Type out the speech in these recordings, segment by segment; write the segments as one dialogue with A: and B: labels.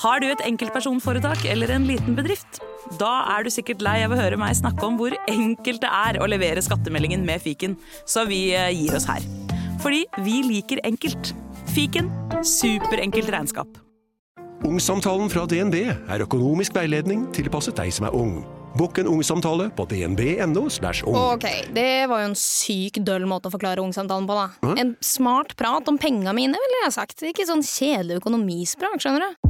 A: Har du et enkeltpersonforetak eller en liten bedrift? Da er du sikkert lei av å høre meg snakke om hvor enkelt det er å levere skattemeldingen med fiken, så vi eh, gir oss her. Fordi vi liker enkelt. Fiken superenkelt regnskap.
B: Ungsamtalen fra DNB er økonomisk veiledning tilpasset deg som er ung. Bokk en ungsamtale på dnb.no. slash ung.
C: Ok, det var jo en syk døll måte å forklare ungsamtalen på, da. En smart prat om penga mine, ville jeg ha sagt. Ikke sånn kjedelig økonomisprat, skjønner du.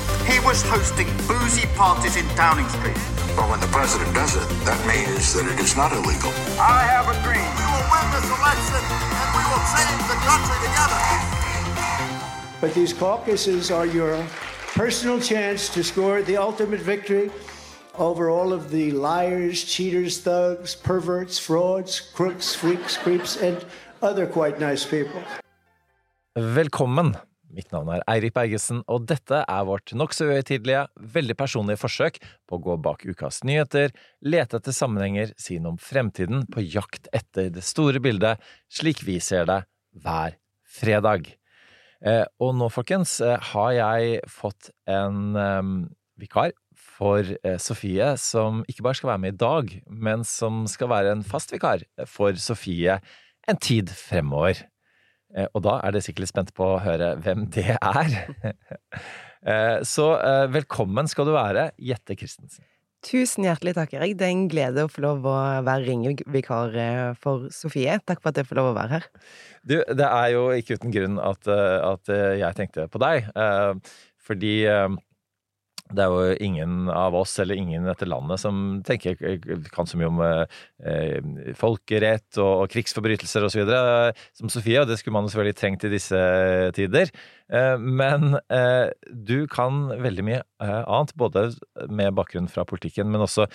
D: He was hosting boozy parties in Downing Street.
E: But when the president does it, that means that it is not illegal.
D: I have a dream. We will win this election and we will change the country together.
F: But these caucuses are your personal chance to score the ultimate victory over all of the liars, cheaters, thugs, perverts, frauds, crooks, freaks, creeps, and other quite nice people.
G: Velkommen! Mitt navn er Eirik Bergesen, og dette er vårt nokså uhøytidelige, veldig personlige forsøk på å gå bak ukas nyheter, lete etter sammenhenger, si noe om fremtiden, på jakt etter det store bildet, slik vi ser det hver fredag. Eh, og nå, folkens, eh, har jeg fått en eh, vikar for Sofie, som ikke bare skal være med i dag, men som skal være en fast vikar for Sofie en tid fremover. Eh, Og da er dere sikkert litt spente på å høre hvem det er. Eh, Så eh, velkommen skal du være, Jette Christensen.
H: Tusen hjertelig takk, Erik. Det er en glede å få lov å være ringevikar for Sofie. Takk for at jeg får lov å være her.
G: Du, det er jo ikke uten grunn at, at jeg tenkte på deg, fordi det er jo ingen av oss, eller ingen i dette landet, som tenker kan så mye om eh, folkerett og, og krigsforbrytelser osv. som Sofie, og det skulle man selvfølgelig trengt i disse tider. Eh, men eh, du kan veldig mye eh, annet, både med bakgrunn fra politikken, men også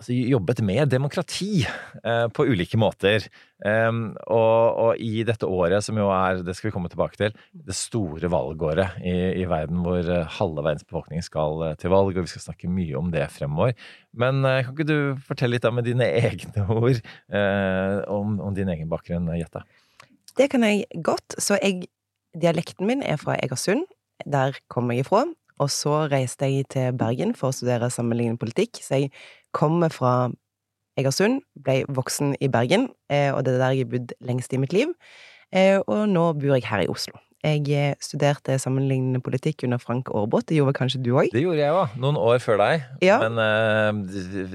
G: altså, jobbet med demokrati eh, på ulike måter. Um, og, og i dette året, som jo er, det skal vi komme tilbake til, det store valgåret i, i verden hvor eh, halve verdens befolkning skal eh, til valg, og vi skal snakke mye om det fremover. Men eh, kan ikke du fortelle litt da med dine egne ord eh, om, om din egen bakgrunn, Jette?
H: Det kan jeg godt. Så jeg, dialekten min er fra Egersund. Der kommer jeg ifra. Og så reiste jeg til Bergen for å studere sammenlignende politikk. Så jeg kommer fra Egersund, ble voksen i Bergen, eh, og det er der jeg har bodd lengst i mitt liv. Eh, og nå bor jeg her i Oslo. Jeg eh, studerte sammenlignende politikk under Frank Aarebrot. Det gjorde kanskje du òg?
G: Det gjorde jeg òg, noen år før deg.
H: Ja.
G: Men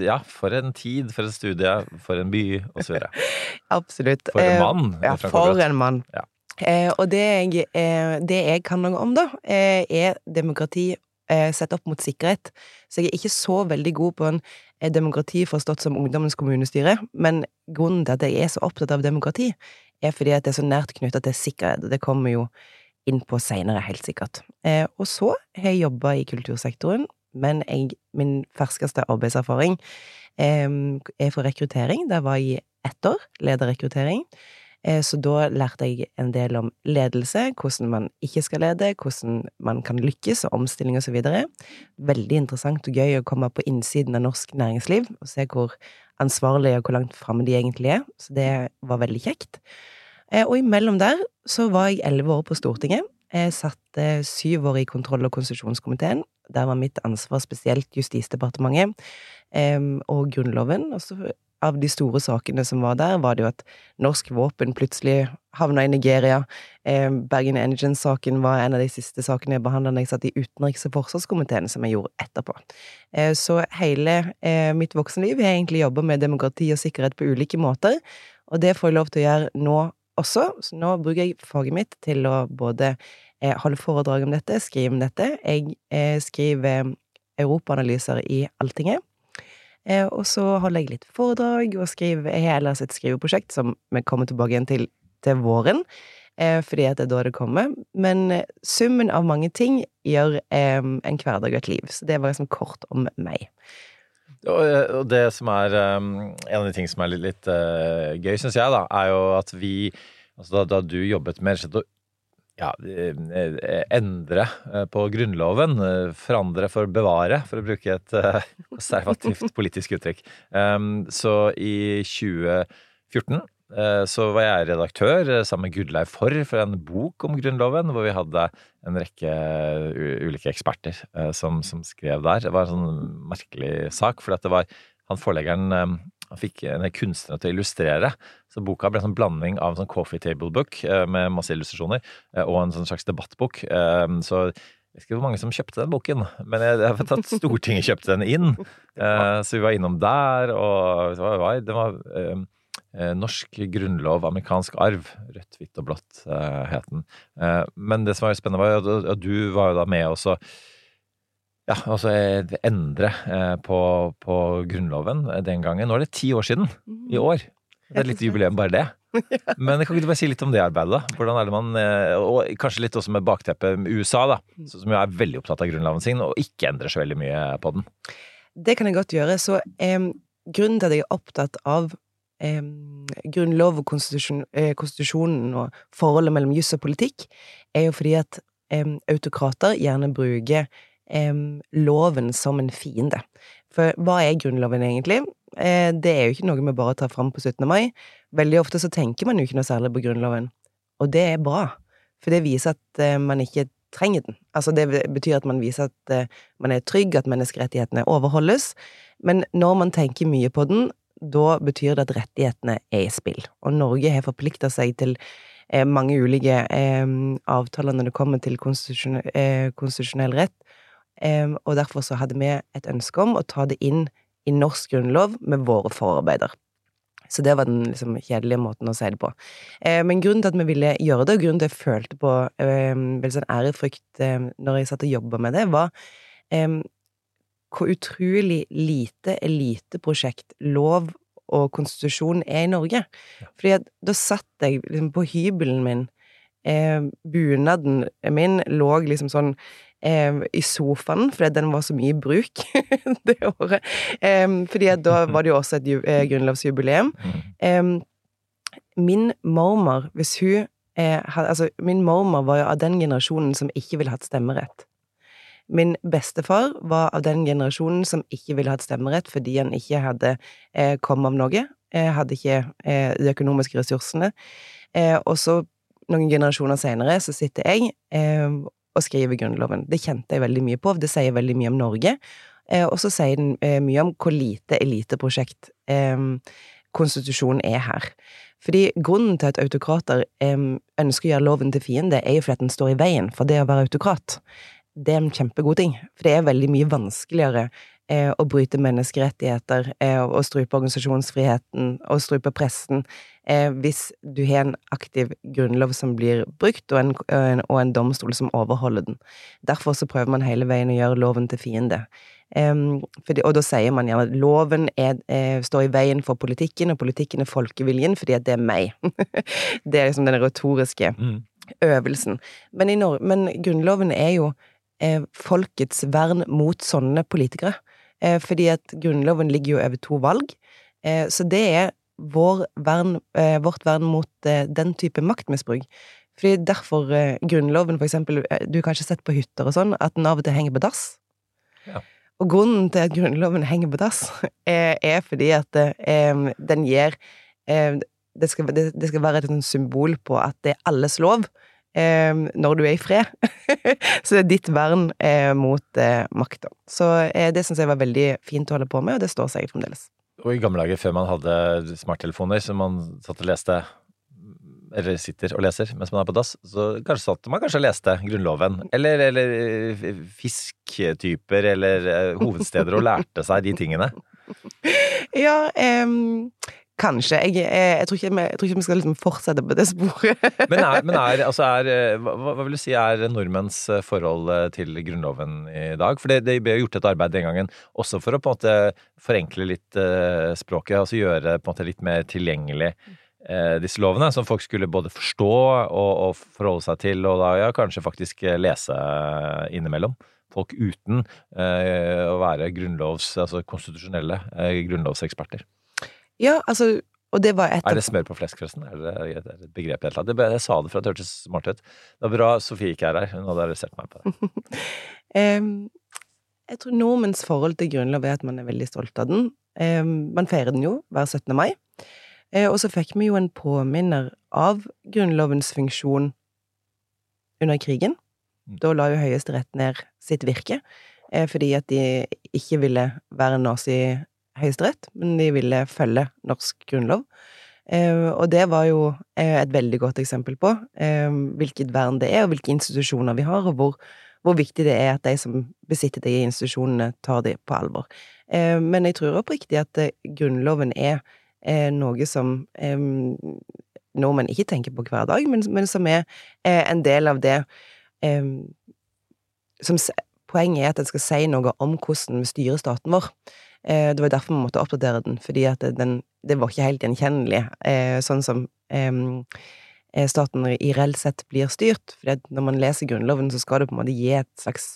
G: ja, for en tid, for en studie, for en by, og så videre.
H: Absolutt.
G: For en mann,
H: Ja, for en mann.
G: Ja.
H: Eh, og det jeg, det jeg kan noe om, da, er demokrati sett opp mot sikkerhet. Så jeg er ikke så veldig god på en eh, demokrati forstått som ungdommens kommunestyre, men grunnen til at jeg er så opptatt av demokrati, er fordi at det er så nært knytta til sikkerhet, og det kommer jo inn på seinere, helt sikkert. Eh, og så har jeg jobba i kultursektoren, men jeg, min ferskeste arbeidserfaring eh, er for rekruttering. Der var jeg ett år, lederrekruttering. Eh, Så da lærte jeg en del om ledelse, hvordan man ikke skal lede, hvordan man kan lykkes, og omstilling videre. Veldig interessant og gøy å komme på innsiden av norsk næringsliv og se hvor ansvarlige og hvor langt framme de egentlig er. Så det var veldig kjekt. Eh, Og imellom der så var jeg elleve år på Stortinget. Jeg satt eh, syv år i kontroll- og konstitusjonskomiteen. Der var mitt ansvar spesielt Justisdepartementet og Grunnloven. Og så av de store sakene som var der, var det jo at norsk våpen plutselig havna i Nigeria. Eh, Bergen Engines-saken var en av de siste sakene jeg behandla da jeg satt i utenriks- og forsvarskomiteen, som jeg gjorde etterpå. Eh, så hele eh, mitt voksenliv har jeg egentlig jobba med demokrati og sikkerhet på ulike måter, og det får jeg lov til å gjøre nå også. Så nå bruker jeg faget mitt til å både holde foredrag om dette, skrive om dette. Jeg skriver europaanalyser i Alltinget. Eh, og så holder jeg litt foredrag og skriver ellers et skriveprosjekt som vi kommer tilbake igjen til til våren. eh, fordi at det er da det kommer. Men eh, summen av mange ting gjør en hverdag og et liv. Så det var liksom kort om meg.
G: Og det som er En av de tingene som er litt, litt gøy, syns jeg, da, er jo at vi Altså da, da du jobbet med å ja, eh, eh, endre eh, på Grunnloven. Forandre for å bevare, for å bruke et konservativt politisk uttrykk. Um, Så i 2014 eh, så var jeg redaktør sammen med Gudleiv Forr for en bok om Grunnloven, hvor vi hadde en rekke ulike eksperter som, som skrev der. Det var en sånn merkelig sak, for det var han forleggeren eh, han fikk en kunstner til å illustrere. Så boka ble en sånn blanding av en sånn coffee table book eh, med masse illustrasjoner eh, og en sånn slags debattbok. Eh, Så jeg vet ikke hvor mange som kjøpte den boken, men jeg, jeg vet at Stortinget kjøpte den inn. Så vi var innom der, og det var, det var Norsk grunnlov, amerikansk arv. Rødt, hvitt og blått het den. Men det som var spennende, var at du var jo da med også ja, altså eh, endre eh, på, på Grunnloven eh, den gangen. Nå er det ti år siden i år. Det er litt jubileum, bare det. Men kan ikke du bare si litt om det arbeidet, da? Hvordan er det man, eh, Og kanskje litt også med bakteppet med USA, da, som jo er veldig opptatt av Grunnloven sin, og ikke endrer så veldig mye på den.
H: Det kan jeg godt gjøre. Så em, grunnen til at jeg er opptatt av em, grunnlov og konstitusjon, eh, konstitusjonen og forholdet mellom juss og politikk, er jo fordi at autokrater gjerne bruker loven som en fiende. For hva er Grunnloven egentlig? Eh, det er jo ikke noe vi bare tar fram på 17. mai. Veldig ofte så tenker man jo ikke noe særlig på Grunnloven. Og det er bra, for det viser at eh, man ikke trenger den. Altså det betyr at man viser at eh, man er trygg, at menneskerettighetene overholdes. Men når man tenker mye på den, da betyr det at rettighetene er i spill. Og Norge har forplikta seg til mange ulike avtaler når det kommer til konstitusjon, konstitusjonell rett. Og derfor så hadde vi et ønske om å ta det inn i norsk grunnlov med våre forarbeider. Så det var den liksom, kjedelige måten å si det på. Eh, men grunnen til at vi ville gjøre det, og grunnen til at jeg følte på eh, veldig sånn ærefrykt eh, når jeg satt og jobba med det, var eh, hvor utrolig lite eliteprosjekt lov og konstitusjon er i Norge. Fordi at da satt jeg liksom på hybelen min, eh, bunaden min lå liksom sånn eh, i sofaen, fordi den var så mye i bruk det året. Eh, fordi da var det jo også et eh, grunnlovsjubileum. Eh, min mormor, hvis hun eh, had, Altså, min mormor var jo av den generasjonen som ikke ville hatt stemmerett. Min bestefar var av den generasjonen som ikke ville hatt stemmerett fordi han ikke hadde eh, kommet av noe, eh, hadde ikke eh, de økonomiske ressursene. Eh, og så, noen generasjoner senere, så sitter jeg eh, skrive Grunnloven. Det kjente jeg veldig mye på, det sier veldig mye om Norge. Eh, og så sier den eh, mye om hvor lite eliteprosjekt eh, konstitusjonen er her. Fordi grunnen til at autokrater eh, ønsker å gjøre loven til fiende, er jo fordi at den står i veien for det å være autokrat. Det er en kjempegod ting, for det er veldig mye vanskeligere å bryte menneskerettigheter eh, og strupe organisasjonsfriheten og strupe pressen eh, hvis du har en aktiv grunnlov som blir brukt, og en, og en, domstol som overholder den. Derfor så prøver man hele veien å gjøre loven til fiende. Og da sier man gjerne at loven er, eh, står i veien for politikken, og politikken er folkeviljen, fordi at det er meg. det er liksom den retoriske øvelsen. Men, men Grunnloven er jo eh, folkets vern mot sånne politikere. Eh, fordi at Grunnloven ligger jo over to valg. Eh, så det er vår vern, eh, vårt vern mot den type maktmisbruk. Fordi derfor Grunnloven, for eksempel, du har kanskje sett på hytter og sånn, at den av og til henger på dass.
G: Ja.
H: Og grunnen til at Grunnloven henger på dass, er, er fordi at eh, den gir eh, det, skal, det, det skal være et symbol på at det er alles lov når du er i fred. så det er ditt vern eh, mot eh, makta. Så eh, det syns jeg var veldig fint å holde på med, og det står seg fremdeles.
G: Og i gamle dager, før man hadde smarttelefoner, som man satt og leste eller sitter og leser mens man er på dass, så kanskje satt man kanskje og leste Grunnloven. Eller, eller fisktyper, eller hovedsteder, og lærte seg de tingene.
H: Ja, em, kanskje. Jeg, jeg, jeg, tror vi- jeg tror ikke vi skal liksom fortsette på det sporet.
G: Men er, men er, altså er eh, hva, hva vil du si er nordmenns eh, forhold eh, til Grunnloven i dag? For det, det ble gjort et arbeid den gangen også for å på en måte forenkle litt uh, språket, altså gjøre på en måte litt mer tilgjengelig uh, disse lovene, som folk skulle både forstå og, og forholde seg til, og da ja, kanskje faktisk eh, lese innimellom. Folk uten eh, å være grunnlovs, altså konstitusjonelle eh, grunnlovseksperter.
H: Ja, altså og det var et
G: Er det smør på flesk, forresten? Er det, er det et begrep i det? Jeg sa det for at det hørtes smart ut. Det var bra Sofie ikke er her. Hun hadde arrestert meg på det.
H: um, jeg tror nordmenns forhold til Grunnlov er at man er veldig stolt av den. Um, man feirer den jo hver 17. mai. Uh, og så fikk vi jo en påminner av Grunnlovens funksjon under krigen.
G: Mm.
H: Da la jo Høyesterett ned sitt virke, uh, fordi at de ikke ville være nazi Høyesterett, men de ville følge norsk grunnlov. Eh, og det var jo eh, et veldig godt eksempel på eh, hvilket vern det er, og hvilke institusjoner vi har, og hvor, hvor viktig det er at de som besitter de institusjonene, tar de på alvor. Eh, men jeg tror oppriktig at eh, Grunnloven er eh, noe som nordmenn ikke tenker på hver dag, men, men som er en del av det som Poenget er at den skal si noe om hvordan vi styrer staten vår. Eh, det var derfor vi måtte oppdatere den, fordi at den, det var ikke helt gjenkjennelig, eh, sånn som eh, staten i reelt sett blir styrt. For når man leser Grunnloven, så skal det på en måte gi et slags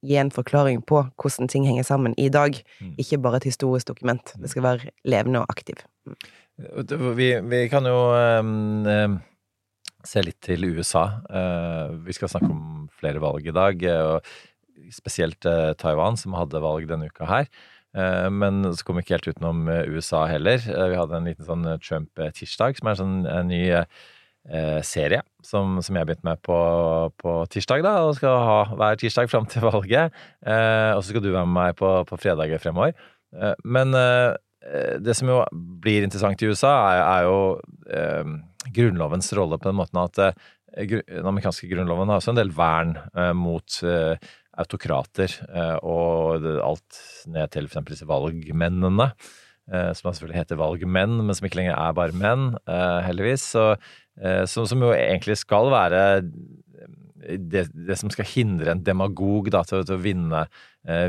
H: Gi en forklaring på hvordan ting henger sammen i dag, mm. ikke bare et historisk dokument. Det skal være levende og aktiv. Mm.
G: Vi, vi, kan jo um, se litt til USA. Uh, vi skal snakke om flere valg i dag. og spesielt eh, Taiwan, som hadde valg denne uka her. Eh, men så kom vi ikke helt utenom eh, USA heller. Vi hadde en liten sånn Trump-tirsdag, som er en sånn ny serie som, som jeg begynte med på, på, tirsdag, da, og skal ha hver tirsdag fram til valget. og så skal du være med meg på, på fredager fremover. men det som jo blir interessant i USA, er, er jo Grunnlovens rolle på den måten at den amerikanske grunnloven har også en del vern eh, mot autokrater, eh, og alt ned til f.eks. disse valgmennene. Eh, som selvfølgelig heter valgmenn, men som ikke lenger er bare menn, eh, heldigvis. Så, som, som, jo egentlig skal være det, det, som skal hindre en demagog da, til, til, å vinne,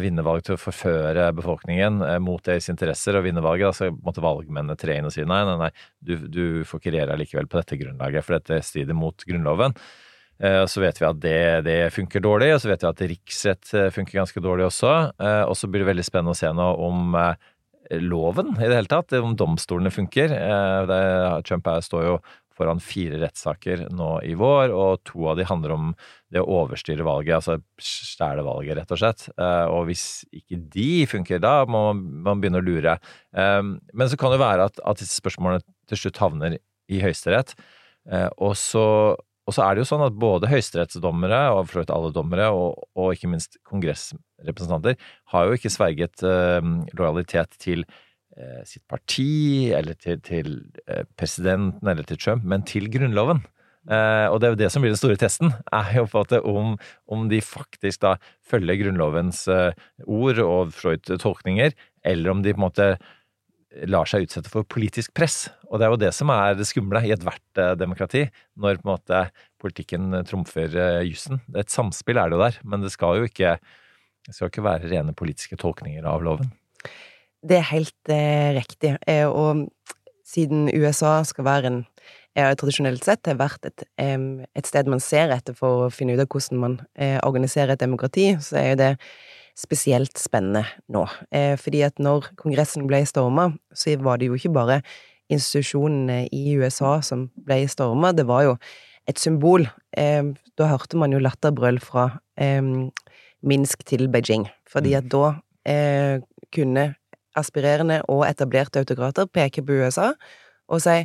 G: vinne, valg, til å forføre befolkningen mot deres interesser og vinne valget. Da så måtte valgmennene tre inn og si nei, nei, nei, du, du får ikke regjere likevel på dette grunnlaget, for dette strider mot Grunnloven. Eh, så vet vi at det, det, funker dårlig, og så vet vi at riksrett eh, funker ganske dårlig også. Eh, og så blir det veldig spennende å se nå om loven i det hele tatt, om domstolene funker. Trump står jo foran fire rettssaker nå i vår, og to av de handler om det å overstyre valget, altså stjele valget, rett og slett. Og hvis ikke de funker, da må man begynne å lure. Men så kan det være at, at disse spørsmålene til slutt havner i Høyesterett. Og så og så er det jo sånn at både høyesterettsdommere, og for alle dommere, og, og, ikke minst kongressrepresentanter, har jo ikke sverget eh, lojalitet til eh, sitt parti, eller til, til eh, presidenten, eller til Trump, men til Grunnloven. og det er jo det som blir den store testen, er jo på at om, om de faktisk da følger Grunnlovens ord og Freud tolkninger, eller om de på en måte lar seg utsette for politisk press. Og det er jo det som er det skumle i ethvert eh, demokrati, når på en måte politikken trumfer eh, jussen. Et samspill er det jo der, men det skal jo ikke, skal ikke være rene politiske tolkninger av loven.
H: Det er helt eh, riktig. Eh, og siden USA skal være en eh, tradisjonelt sett har vært et, et, sted man ser etter for å finne ut av hvordan man organiserer et demokrati, så er jo det spesielt spennende nå. Eh, fordi at når Kongressen ble storma, så var det jo ikke bare institusjonene i USA som ble storma, det var jo et symbol. Eh, da hørte man jo latterbrøl fra eh, Minsk til Beijing, fordi at da eh, kunne aspirerende og etablerte autokrater peke på USA og si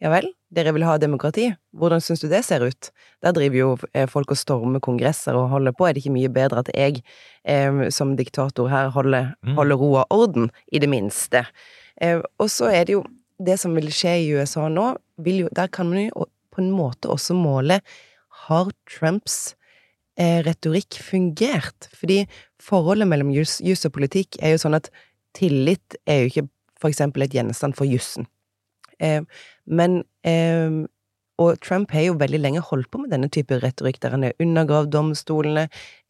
H: ja vel, dere vil ha demokrati, hvordan syns du det ser ut? Der driver jo eh, folk og stormer kongresser og holder på, er det ikke mye bedre at jeg eh, som diktator her holder, mm. holder, ro og orden, i det minste? Eh, og så er det jo det som vil skje i USA nå, jo, der kan man jo på en måte også måle har Trumps eh, retorikk fungert? Fordi forholdet mellom juss og politikk er jo sånn at tillit er jo ikke for eksempel et gjenstand for jussen. Eh, men eh, Og Trump har jo veldig lenge holdt på med denne type retorikk, der han har undergravd domstolene,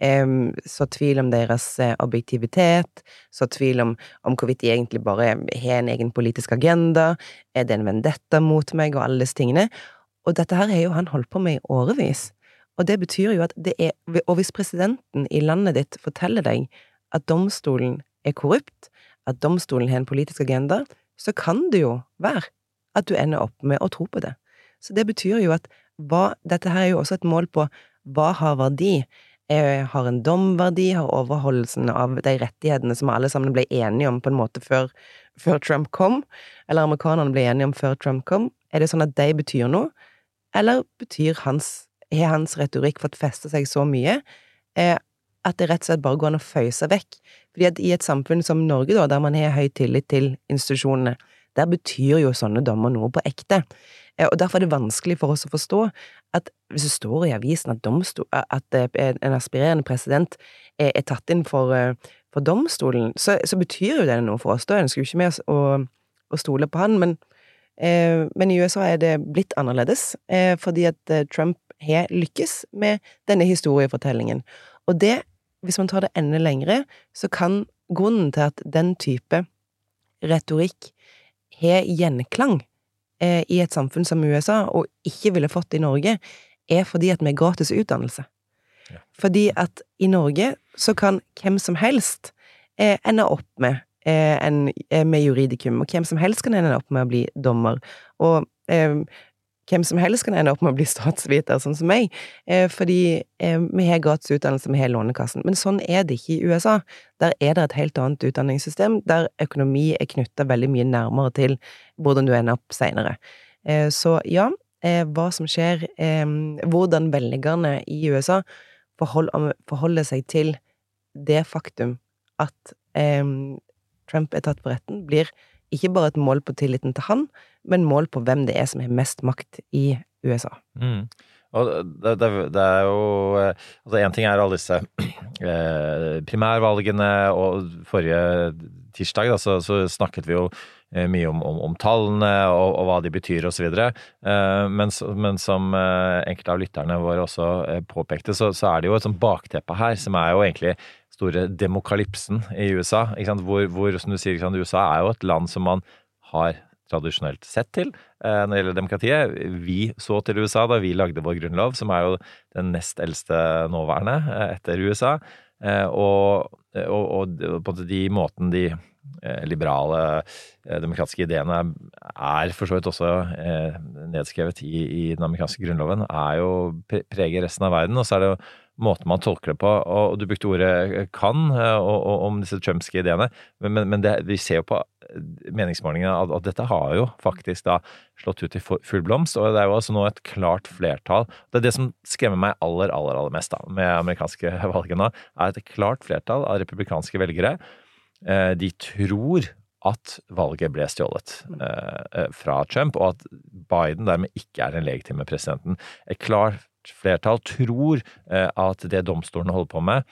H: eh, så tvil om deres eh, objektivitet, så tvil om, om hvorvidt de egentlig bare har en egen politisk agenda, er det en vendetta mot meg, og alle disse tingene. Og dette her har jo han holdt på med i årevis. Og det betyr jo at det er Og hvis presidenten i landet ditt forteller deg at domstolen er korrupt, at domstolen har en politisk agenda, så kan det jo være at du ender opp med å tro på det. Så det betyr jo at hva, dette her er jo også et mål på hva har verdi? Eh, har en domverdi? Har overholdelsen av de rettighetene som alle sammen ble enige om på en måte før, før Trump kom? Eller amerikanerne ble enige om før Trump kom? Er det sånn at de betyr noe? Eller betyr hans, har hans retorikk fått feste seg så mye eh, at det rett og slett bare går an å føye vekk? Fordi at i et samfunn som Norge, da, der man har høy tillit til institusjonene, der betyr jo sånne dommer noe på ekte. Eh, og derfor er det vanskelig for oss å forstå at hvis det står i avisen at, domstol, at eh, en aspirerende president er, er tatt inn for, eh, for domstolen, så, så, betyr jo det noe for oss. Da ønsker jo ikke mer å, å stole på han, men, eh, men, i USA er det blitt annerledes, eh, fordi at Trump har lykkes med denne historiefortellingen. Og det, hvis man tar det enda lengre, så kan grunnen til at den type retorikk har gjenklang eh, i et samfunn som USA, og ikke ville fått det i Norge, er fordi at vi er gratis utdannelse. Ja. Fordi at i Norge så kan hvem som helst eh, ende opp med, eh, en, eh, med juridikum, og hvem som helst kan ende opp med å bli dommer. Og eh, hvem som helst kan ende opp med å bli statsviter, sånn som meg, eh, fordi eh, vi har gratis utdannelse, vi har Lånekassen. Men sånn er det ikke i USA. Der er det et helt annet utdanningssystem, der økonomi er knytta veldig mye nærmere til hvordan du ender opp seinere. Eh, så ja, hva som skjer, hvordan velgerne i USA forholder seg til det faktum at Trump er tatt på retten, blir ikke bare et mål på tilliten til han, men mål på hvem det er som har mest makt i USA.
G: Mm. Og det, det, det, er jo Altså, én ting er alle disse eh, primærvalgene, og forrige tirsdag da, så, så snakket vi jo eh, mye om, om, om tallene og, og, hva de betyr osv. Eh, men, men som eh, enkelte av lytterne våre også eh, påpekte, så, så, er det jo et sånt bakteppe her som er jo egentlig store demokalypsen i USA. Hvor, hvor, som du sier, USA er jo et land som man har tradisjonelt sett til eh, når det gjelder demokratiet. Vi så til USA da vi lagde vår grunnlov, som er jo den nest eldste nåværende eh, etter USA. Eh, og, og, og på de måten de liberale demokratiske ideene er for så vidt også nedskrevet i, i den amerikanske grunnloven, er jo preger resten av verden. Og så er det jo måten man tolker det på. Og du brukte ordet kan og, og, om disse trumpske ideene, men, men det, vi ser jo på meningsmålingene at, at, dette har jo faktisk da slått ut i full blomst, og det er jo altså nå et klart flertall. Det er det som skremmer meg aller, aller, aller mest da, med amerikanske valgene, er et klart flertall av republikanske velgere. Eh, de tror at valget ble stjålet eh, eh, fra Trump, og at Biden dermed ikke er den legitime presidenten. Et klart flertall tror at det domstolene holder på med,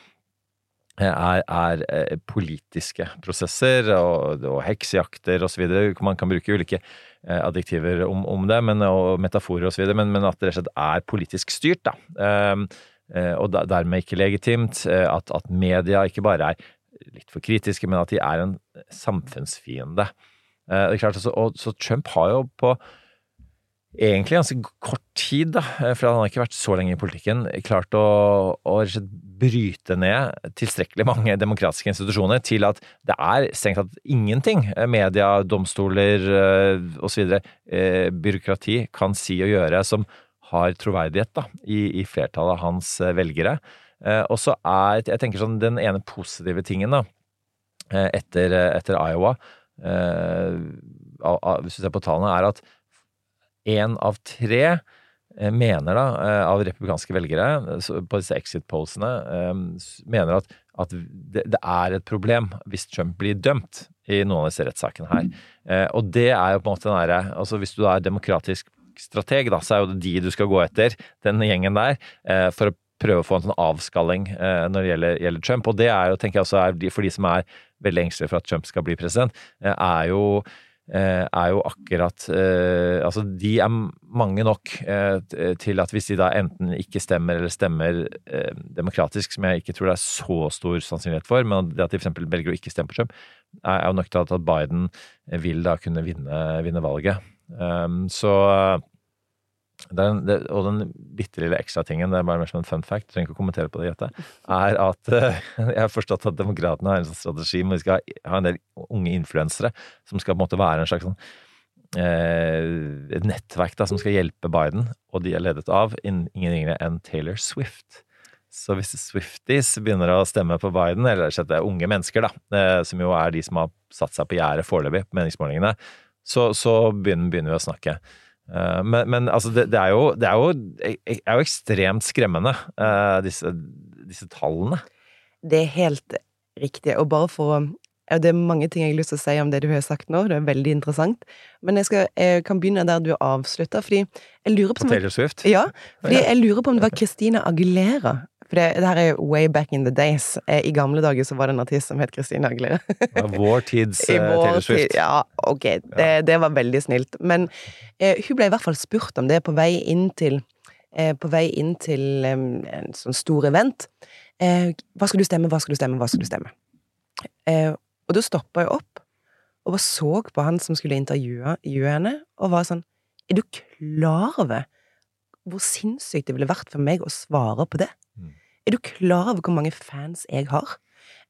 G: er, er, eh, politiske prosesser og, og heksejakter osv. Man kan bruke ulike eh, adjektiver om, om det, men, og metaforer osv., men, men at det rett og slett er politisk styrt. da. Ehm, eh, og dermed ikke legitimt. At, at media ikke bare er litt for kritiske, men at de er en samfunnsfiende. Det er klart, altså, og, så Trump har jo på egentlig ganske kort tid, da, for han har ikke vært så lenge i politikken, klart å, å bryte ned tilstrekkelig mange demokratiske institusjoner til at det er strengt tatt ingenting media, domstoler eh, osv. Eh, byråkrati kan si og gjøre som har troverdighet da, i, i flertallet av hans eh, velgere. Og så er jeg tenker sånn, den ene positive tingen da, etter, etter Iowa, hvis du ser på tallene, er at én av tre eh, mener da, eh, av republikanske velgere på disse exit-polsene, eh, mener at, at det, er et problem hvis Trump blir dømt i noen av disse rettssakene her. Og det er jo på en måte den derre Altså hvis du er demokratisk strateg, da, så er jo det de du skal gå etter, den gjengen der, for å prøve å få en sånn avskalling når det gjelder, gjelder Trump. Og det er jo, tenker jeg også, er for de som er veldig engstelige for at Trump skal bli president, er jo eh, er jo akkurat eh, Altså, de er mange nok eh, til at hvis de da enten ikke stemmer eller stemmer eh, demokratisk, som jeg ikke tror det er så stor sannsynlighet for, men det at de f.eks. velger å ikke stemme på Trump, er jo nok til at Biden vil da kunne vinne, vinne valget. Så det er en, det, og den bitte lille ekstra tingen, det er bare mer som en fun fact, trenger ikke å kommentere på det, Jette, er at jeg har forstått at demokratene har en sånn strategi hvor vi skal ha en del unge influensere som skal på en måte være en slags sånn eh, et nettverk da, som skal hjelpe Biden, og de er ledet av in- ingen ringere enn Taylor Swift. Så hvis Swifties begynner å stemme på Biden, eller det er unge mennesker, da, eh, som jo er de som har satt seg på gjerdet foreløpig på meningsmålingene, så, så begynner, begynner vi å snakke. Eh, Men, men altså, det, det, er jo, det er jo, er jo ekstremt skremmende, eh, disse, disse tallene.
H: Det er helt riktig. Og bare for ja, Det er mange ting jeg har lyst til å si om det du har sagt nå, det er veldig interessant. Men jeg, skal, jeg kan begynne der du avslutta, fordi jeg lurer på
G: På Taylor Swift?
H: Ja, fordi jeg lurer på om det var Christina Aguilera. For det, det her er way back in the days. Eh, I gamle dager så var det en artist som het Kristine Aguilera.
G: Var Vår tids eh, Taylor Swift.
H: Ja, ok. Det, det var veldig snilt. Men eh, hun ble i hvert fall spurt om det på vei inn til eh, På vei inn til en sånn stor event. Eh, hva skal du stemme, hva skal du stemme, hva skal du stemme? Eh, og da stoppa jeg opp og bare så på han som skulle intervjue henne, og var sånn Er du klar over hvor sinnssykt det ville vært for meg å svare på det? Er du klar over hvor mange fans jeg har?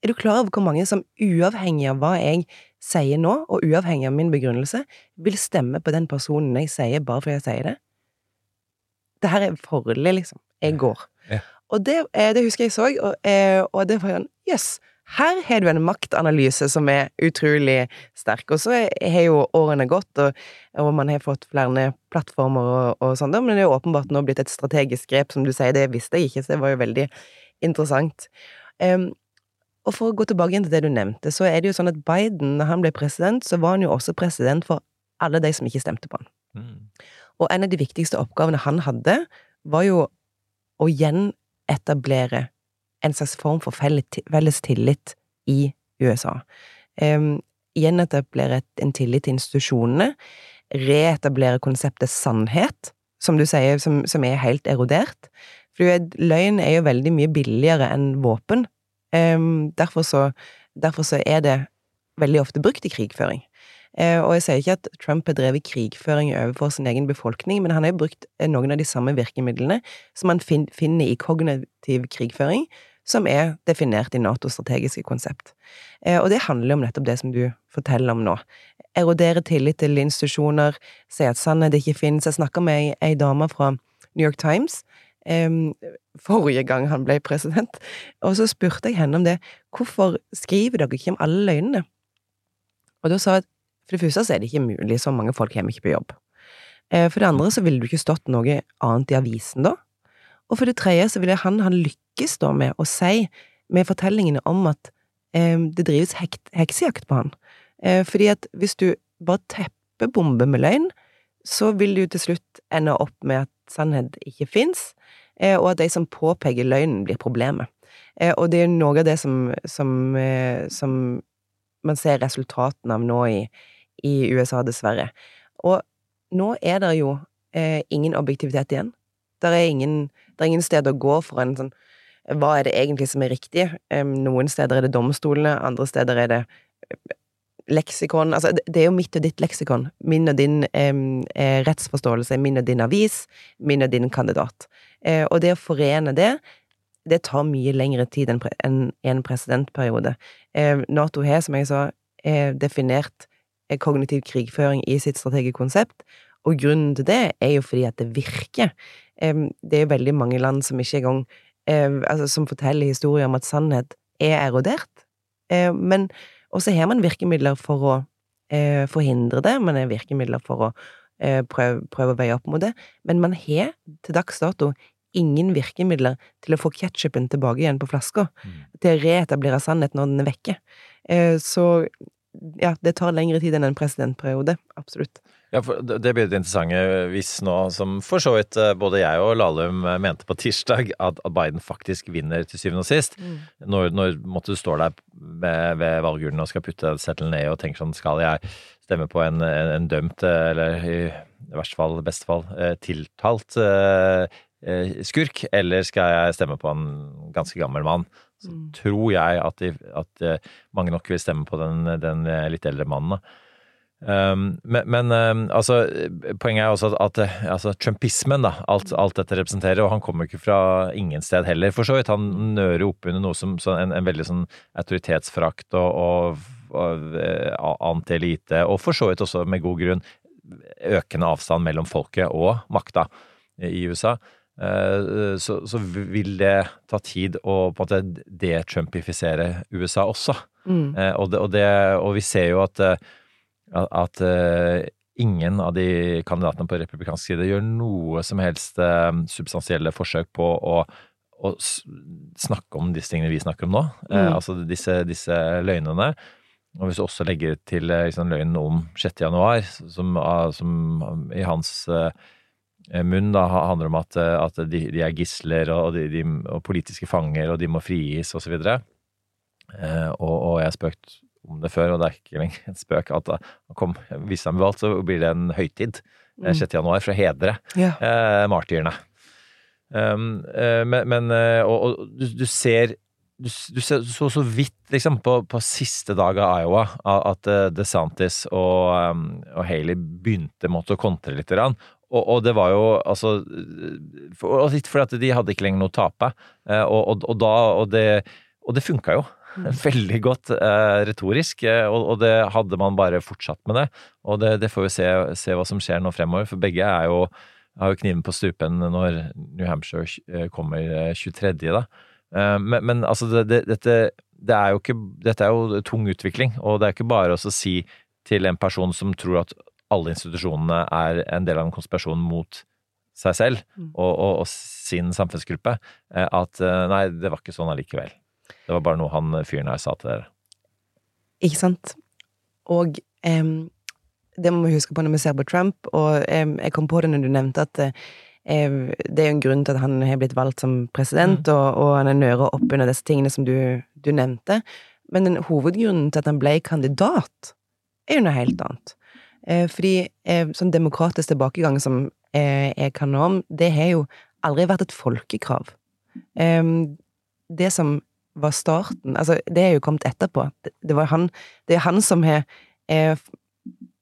H: Er du klar over hvor mange som uavhengig av hva jeg sier nå, og uavhengig av min begrunnelse, vil stemme på den personen jeg sier bare fordi jeg sier det? Det her er farlig, liksom. Jeg går.
G: Ja.
H: Og det, eh, det husker jeg så, og, eh, og det var sånn Jøss, her har du en maktanalyse som er utrolig sterk. Og så har jo årene gått, og, og man har fått flere plattformer og, og sånn, men det er jo åpenbart nå blitt et strategisk grep, som du sier. Det visste jeg ikke, så det var jo veldig interessant. Um, og for å gå tilbake igjen til det du nevnte, så er det jo sånn at Biden, når han ble president, så var han jo også president for alle de som ikke stemte på han.
G: Mm.
H: Og en av de viktigste oppgavene han hadde, var jo å gjenetablere en slags form for felles tillit i USA. Um, gjenetablere en tillit til institusjonene, reetablere konseptet sannhet, som du sier, som, som er helt erodert. For løgn er jo veldig mye billigere enn våpen. Um, derfor, så, derfor så er det veldig ofte brukt i krigføring. Eh, og jeg sier ikke at Trump har drevet krigføring overfor sin egen befolkning, men han har jo brukt eh, noen av de samme virkemidlene som fin finner i kognitiv krigføring, som er definert i Natos strategiske konsept. Eh, og det handler om nettopp det som du forteller om nå. Erodere tillit til institusjoner, si at sannhet ikke finnes. Jeg snakka med ei, dame fra New York Times forrige gang han ble president, og så spurte jeg henne om det. Hvorfor skriver dere ikke om alle løgnene? Og da sa jeg at for det første så er det ikke mulig, så mange folk kommer ikke på jobb. Eh, For det andre så ville du ikke stått noe annet i avisen da. Og for det tredje så ville han, han lykkes da med å si, med fortellingene om at eh, det drives hek heksejakt på han. Eh, fordi at hvis du bare teppebomber med løgn, så vil du til slutt ende opp med at sannhet ikke fins, eh, og at de som påpeker løgnen, blir problemet. Eh, og det er noe av det som, som, eh, som man ser resultatene av nå i, i USA, dessverre. Og nå er det jo eh, ingen objektivitet igjen. Det er det er ingen sted å gå for en sånn Hva er det egentlig som er riktig? Noen steder er det domstolene, andre steder er det eh, leksikon Altså, det- er jo mitt og ditt leksikon. Min og din eh, rettsforståelse, min og din avis, min og din kandidat. Eh, og det å forene det, det tar mye lengre tid enn en presidentperiode. Eh, Nato har, som jeg sa, eh, definert eh, kognitiv krigføring i sitt strategiske konsept, og grunnen til det er jo fordi at det virker. Det er jo veldig mange land som ikke engang eh, altså, Som forteller historier om at sannhet er erodert. Eh, men også har man virkemidler for å eh, forhindre det, man har virkemidler for å eh, prøve, prøve å veie opp mot det, men man har til dags dato ingen virkemidler til å få ketsjupen tilbake igjen på flaska, til å reetablere sannhet når den er vekke. Eh, så ja, det tar lengre tid enn en presidentperiode. Absolutt.
G: Ja, for det blir det interessante hvis nå, som for så vidt eh, både jeg og Lahlum eh, mente på tirsdag, at Biden faktisk vinner til syvende og sist.
H: Mm.
G: Når, når måtte du stå der ved, ved valgurnen og skal putte settelen ned og tenke sånn Skal jeg stemme på en, en, en dømt, eh, eller i verste fall, beste fall, tiltalt skurk, eller skal jeg stemme på en ganske gammel mann? Så
H: Mm.
G: tror jeg at, de, at mange nok vil stemme på den, den litt eldre mannen. da. Um, men men um, altså, poenget er også at, at altså, trumpismen, da, alt, alt dette representerer, og han kommer ikke fra ingen sted heller, for så vidt. Han nører opp under noe som en, en veldig sånn autoritetsfrakt og, og, og eh, anti-elite, og for så vidt også med god grunn økende avstand mellom folket og makta i USA. Eh, Så, så vil det ta tid å på en måte detrumpifisere USA også.
H: Mm.
G: Eh, Og, det, og, det, og vi ser jo at, eh, at, eh, ingen av de kandidatene på republikansk side gjør noe som helst eh, substansielle forsøk på å, å snakke om disse tingene vi snakker om nå. Eh,
H: Mm.
G: Altså disse, disse løgnene. Og hvis du også legger til liksom, løgnen om 6. januar, som, ah, som i hans munn da handler om at, at de, de er gisler og, de, de, og politiske fanger, og de må frigis, og så. Eh, og, og jeg har spøkt om det før, og det er ikke lenger en spøk, at han kom, hvis han blir valgt, så blir det en høytid eh,
H: Mm.
G: 6. januar for å hedre
H: Ja.
G: eh, martyrene. Um, eh, men, men eh, og, og du, du ser du, du ser så så vidt liksom på, på siste dag av Iowa at DeSantis og, um, og Haley begynte måtte kontre litt. Og, og det var jo altså for, Litt fordi at de hadde ikke lenger noe å tape. Og, og da Og det, og det funka jo. Veldig godt eh, retorisk, eh, og, og det hadde man bare fortsatt med det. Og det, det får vi se, se hva som skjer nå fremover, for begge er jo, har jo kniven på strupen når New Hampshire eh, kommer eh, 23. da. Eh, Men, men altså, det, det, dette, det er jo ikke, dette er jo tung utvikling, og det er ikke bare å si til en person som tror at alle institusjonene er en del av en konspirasjon mot seg selv
H: Mm.
G: og, og, og sin samfunnsgruppe, at nei, det var ikke sånn allikevel. Det var bare noe han fyren her sa til dere.
H: Ikke sant? Og em, det må vi huske på når vi ser på Trump, og em, jeg kom på det når du nevnte at eh, det er jo en grunn til at han har blitt valgt som president, og, og han er nøret opp under disse tingene som du, du nevnte. Men den hovedgrunnen til at han ble kandidat, er jo noe helt annet. Eh, fordi eh, sånn demokratisk tilbakegang som eh, jeg kan nå om, det har jo aldri vært et folkekrav. Det som var starten Altså, det er jo kommet etterpå. Det, var han Det er han som har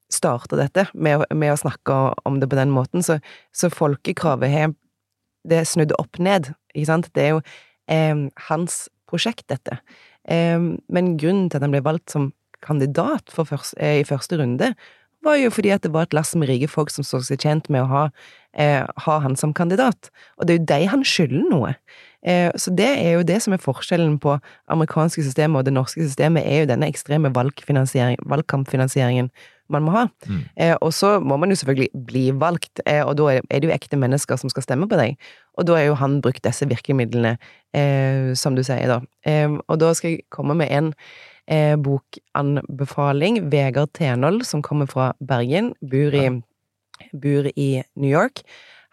H: starta dette med, med å snakke om det på den måten, så, så folkekravet har Det er snudd opp ned, ikke sant? Det er jo eh, hans prosjekt, dette. Eh, men grunnen til at han ble valgt som kandidat først, eh, i første runde, var jo fordi at det var et lass med rike folk som så seg tjent med å ha, eh, ha han som kandidat. Og det er jo de han skylder noe. Eh, så det er jo det som er forskjellen på amerikanske systemet og det norske systemet, er jo denne ekstreme valgkampfinansieringen man må ha.
G: Mm.
H: Eh, og så må man jo selvfølgelig bli valgt, eh, og da er det jo ekte mennesker som skal stemme på deg. Og da er jo han brukt disse virkemidlene, som du sier, da. Og da skal jeg komme med en bokanbefaling. Vegard Tenhold, som kommer fra Bergen, bor i, bor i New York.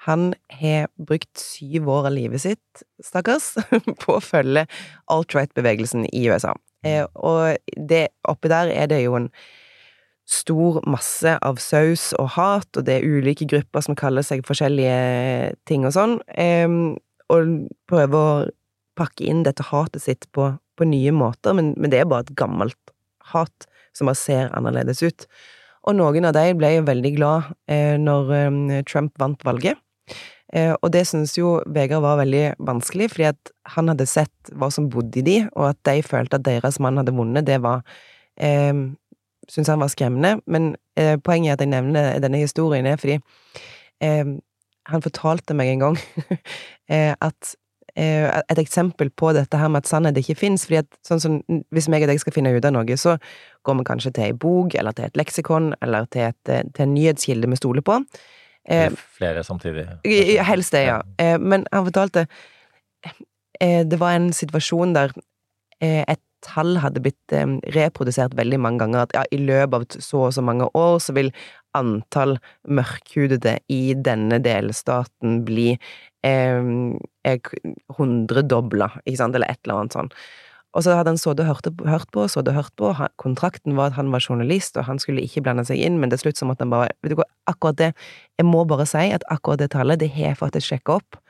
H: Han har brukt syv år av livet sitt, stakkars, på å følge alt-right-bevegelsen i USA. Eh, og det, oppi der er det jo en stor masse av saus og hat, og det er ulike grupper som kaller seg forskjellige ting og sånn, eh, og prøver å pakke inn dette hatet sitt på, på nye måter, men, men det er bare et gammelt hat som bare ser annerledes ut. Og noen av de ble jo veldig glad eh, når eh, Trump vant valget. Eh, og det synes jo Vegard var veldig vanskelig, fordi at han hadde sett hva som bodde i de, og at de følte at deres mann hadde vunnet, det var eh, Synes han var skremmende. Men eh, poenget er at jeg nevner denne historien, er fordi eh, han fortalte meg en gang eh, at eh, et eksempel på dette her med at sannhet ikke fins, fordi at sånn som hvis meg og deg skal finne ut av noe, så går vi kanskje til ei bok, eller til et leksikon, eller til, et, til en nyhetskilde vi stoler på. Eh,
G: Flere samtidig.
H: Helst det, ja. Eh, Men han fortalte eh, Det var en situasjon der et tall hadde blitt reprodusert veldig mange ganger. At ja, i løpet av så og så mange år så vil antall mørkhudede i denne delstaten bli eh, ikke sant, eller et eller annet sånn. Og så hadde han sittet og hørt, hørt på, sittet og hørt på. Han, kontrakten var at han var journalist, og han skulle ikke blande seg inn, men til slutt så måtte han bare Vet du hva, akkurat det Jeg må bare si at akkurat det tallet, det har jeg faktisk sjekka opp.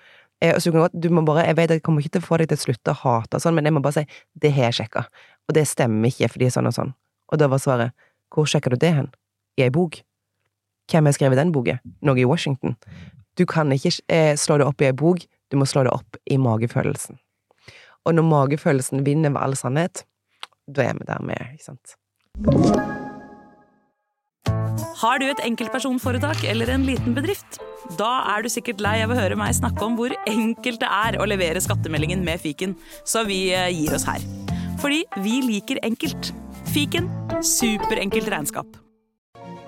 H: Eh, så du, kan godt, du må bare Jeg vet jeg kommer ikke til å få deg til å slutte å hate og sånn, men jeg må bare si det har jeg sjekka, og det stemmer ikke fordi sånn og sånn. Og da var svaret Hvor sjekker du det hen? I ei bok? Hvem har skrevet den boka? Noe i Washington? Du kan ikke eh, slå det opp i ei bok, du må slå det opp i magefølelsen. Og når magefølelsen vinner ved all sannhet, da er vi der med, ikke sant.
A: Har du et enkeltpersonforetak eller en liten bedrift? Da er du sikkert lei av å høre meg snakke om hvor enkelt det er å levere skattemeldingen med fiken, så vi eh, gir oss her. Fordi vi liker enkelt. Fiken superenkelt regnskap.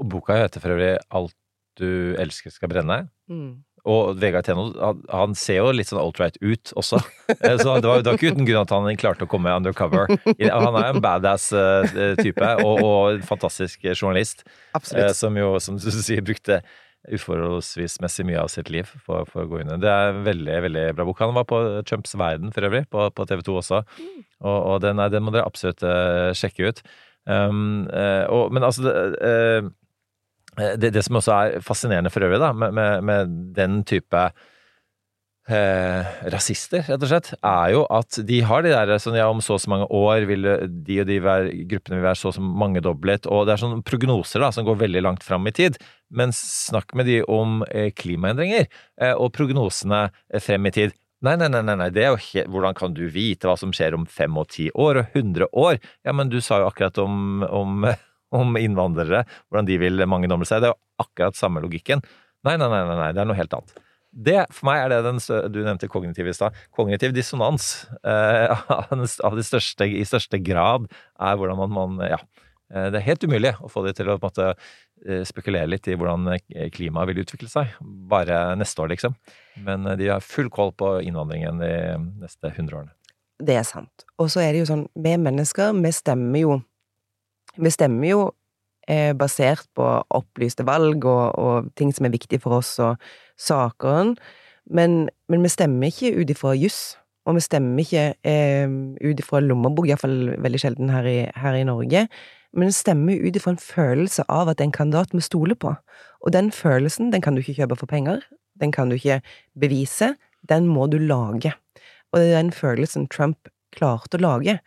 G: Og boka heter for øvrig Alt du elsker skal brenne.
H: Mm.
G: Og Vegard Tenold, han, han ser jo litt sånn alt-right ut også. Eh, Så det var, det var ikke uten grunn at han klarte å komme undercover. Han er en badass eh, type, og, og en fantastisk journalist.
H: Absolutt.
G: eh, Som jo, som du sier, brukte uforholdsmessig mye av sitt liv for, for å gå inn i det. Er en veldig veldig bra bok. Han var på Trumps verden for øvrig, på, på TV 2 også. Og, og den, er, den må dere absolutt sjekke ut. Um, og, men altså det, eh, det, det som også er fascinerende for øvrig, da, med, med, med den type eh, rasister, rett og slett, er jo at de har de der sånn ja, om så og så mange år vil de og de være, gruppene vil være så og så mangedoblet, og det er sånne prognoser da, som går veldig langt fram i tid. Men snakk med de om eh, klimaendringer eh, og prognosene eh, frem i tid. Nei, nei, nei, nei, det er jo he hvordan kan du vite hva som skjer om fem og ti år og hundre år? Ja, men du sa jo akkurat om, om om innvandrere, hvordan de vil mangedoble seg. Det er jo akkurat samme logikken. Nei, nei, nei, nei, det er noe helt annet. Det, for meg er det den du nevnte kognitiv i stad. Kognitiv dissonans eh, av de største, i største grad er hvordan man, man Ja. Eh, Det er helt umulig å få de til å måte eh, spekulere litt i hvordan eh, klimaet vil utvikle seg. Bare neste år, liksom. Men de har full koll på innvandringen de neste hundre årene.
H: Det er sant. Og så er det jo sånn, vi mennesker, vi stemmer jo Vi stemmer jo eh, basert på opplyste valg og, og ting som er viktig for oss, og saker, men, men vi stemmer ikke ut ifra juss. Og vi stemmer ikke eh, ut ifra lommebok, iallfall veldig sjelden her i, her i Norge. Men vi stemmer ut ifra en følelse av at det er en kandidat vi stoler på. Og den følelsen, den kan du ikke kjøpe for penger. Den kan du ikke bevise. Den må du lage. Og det er den følelsen Trump klarte å lage.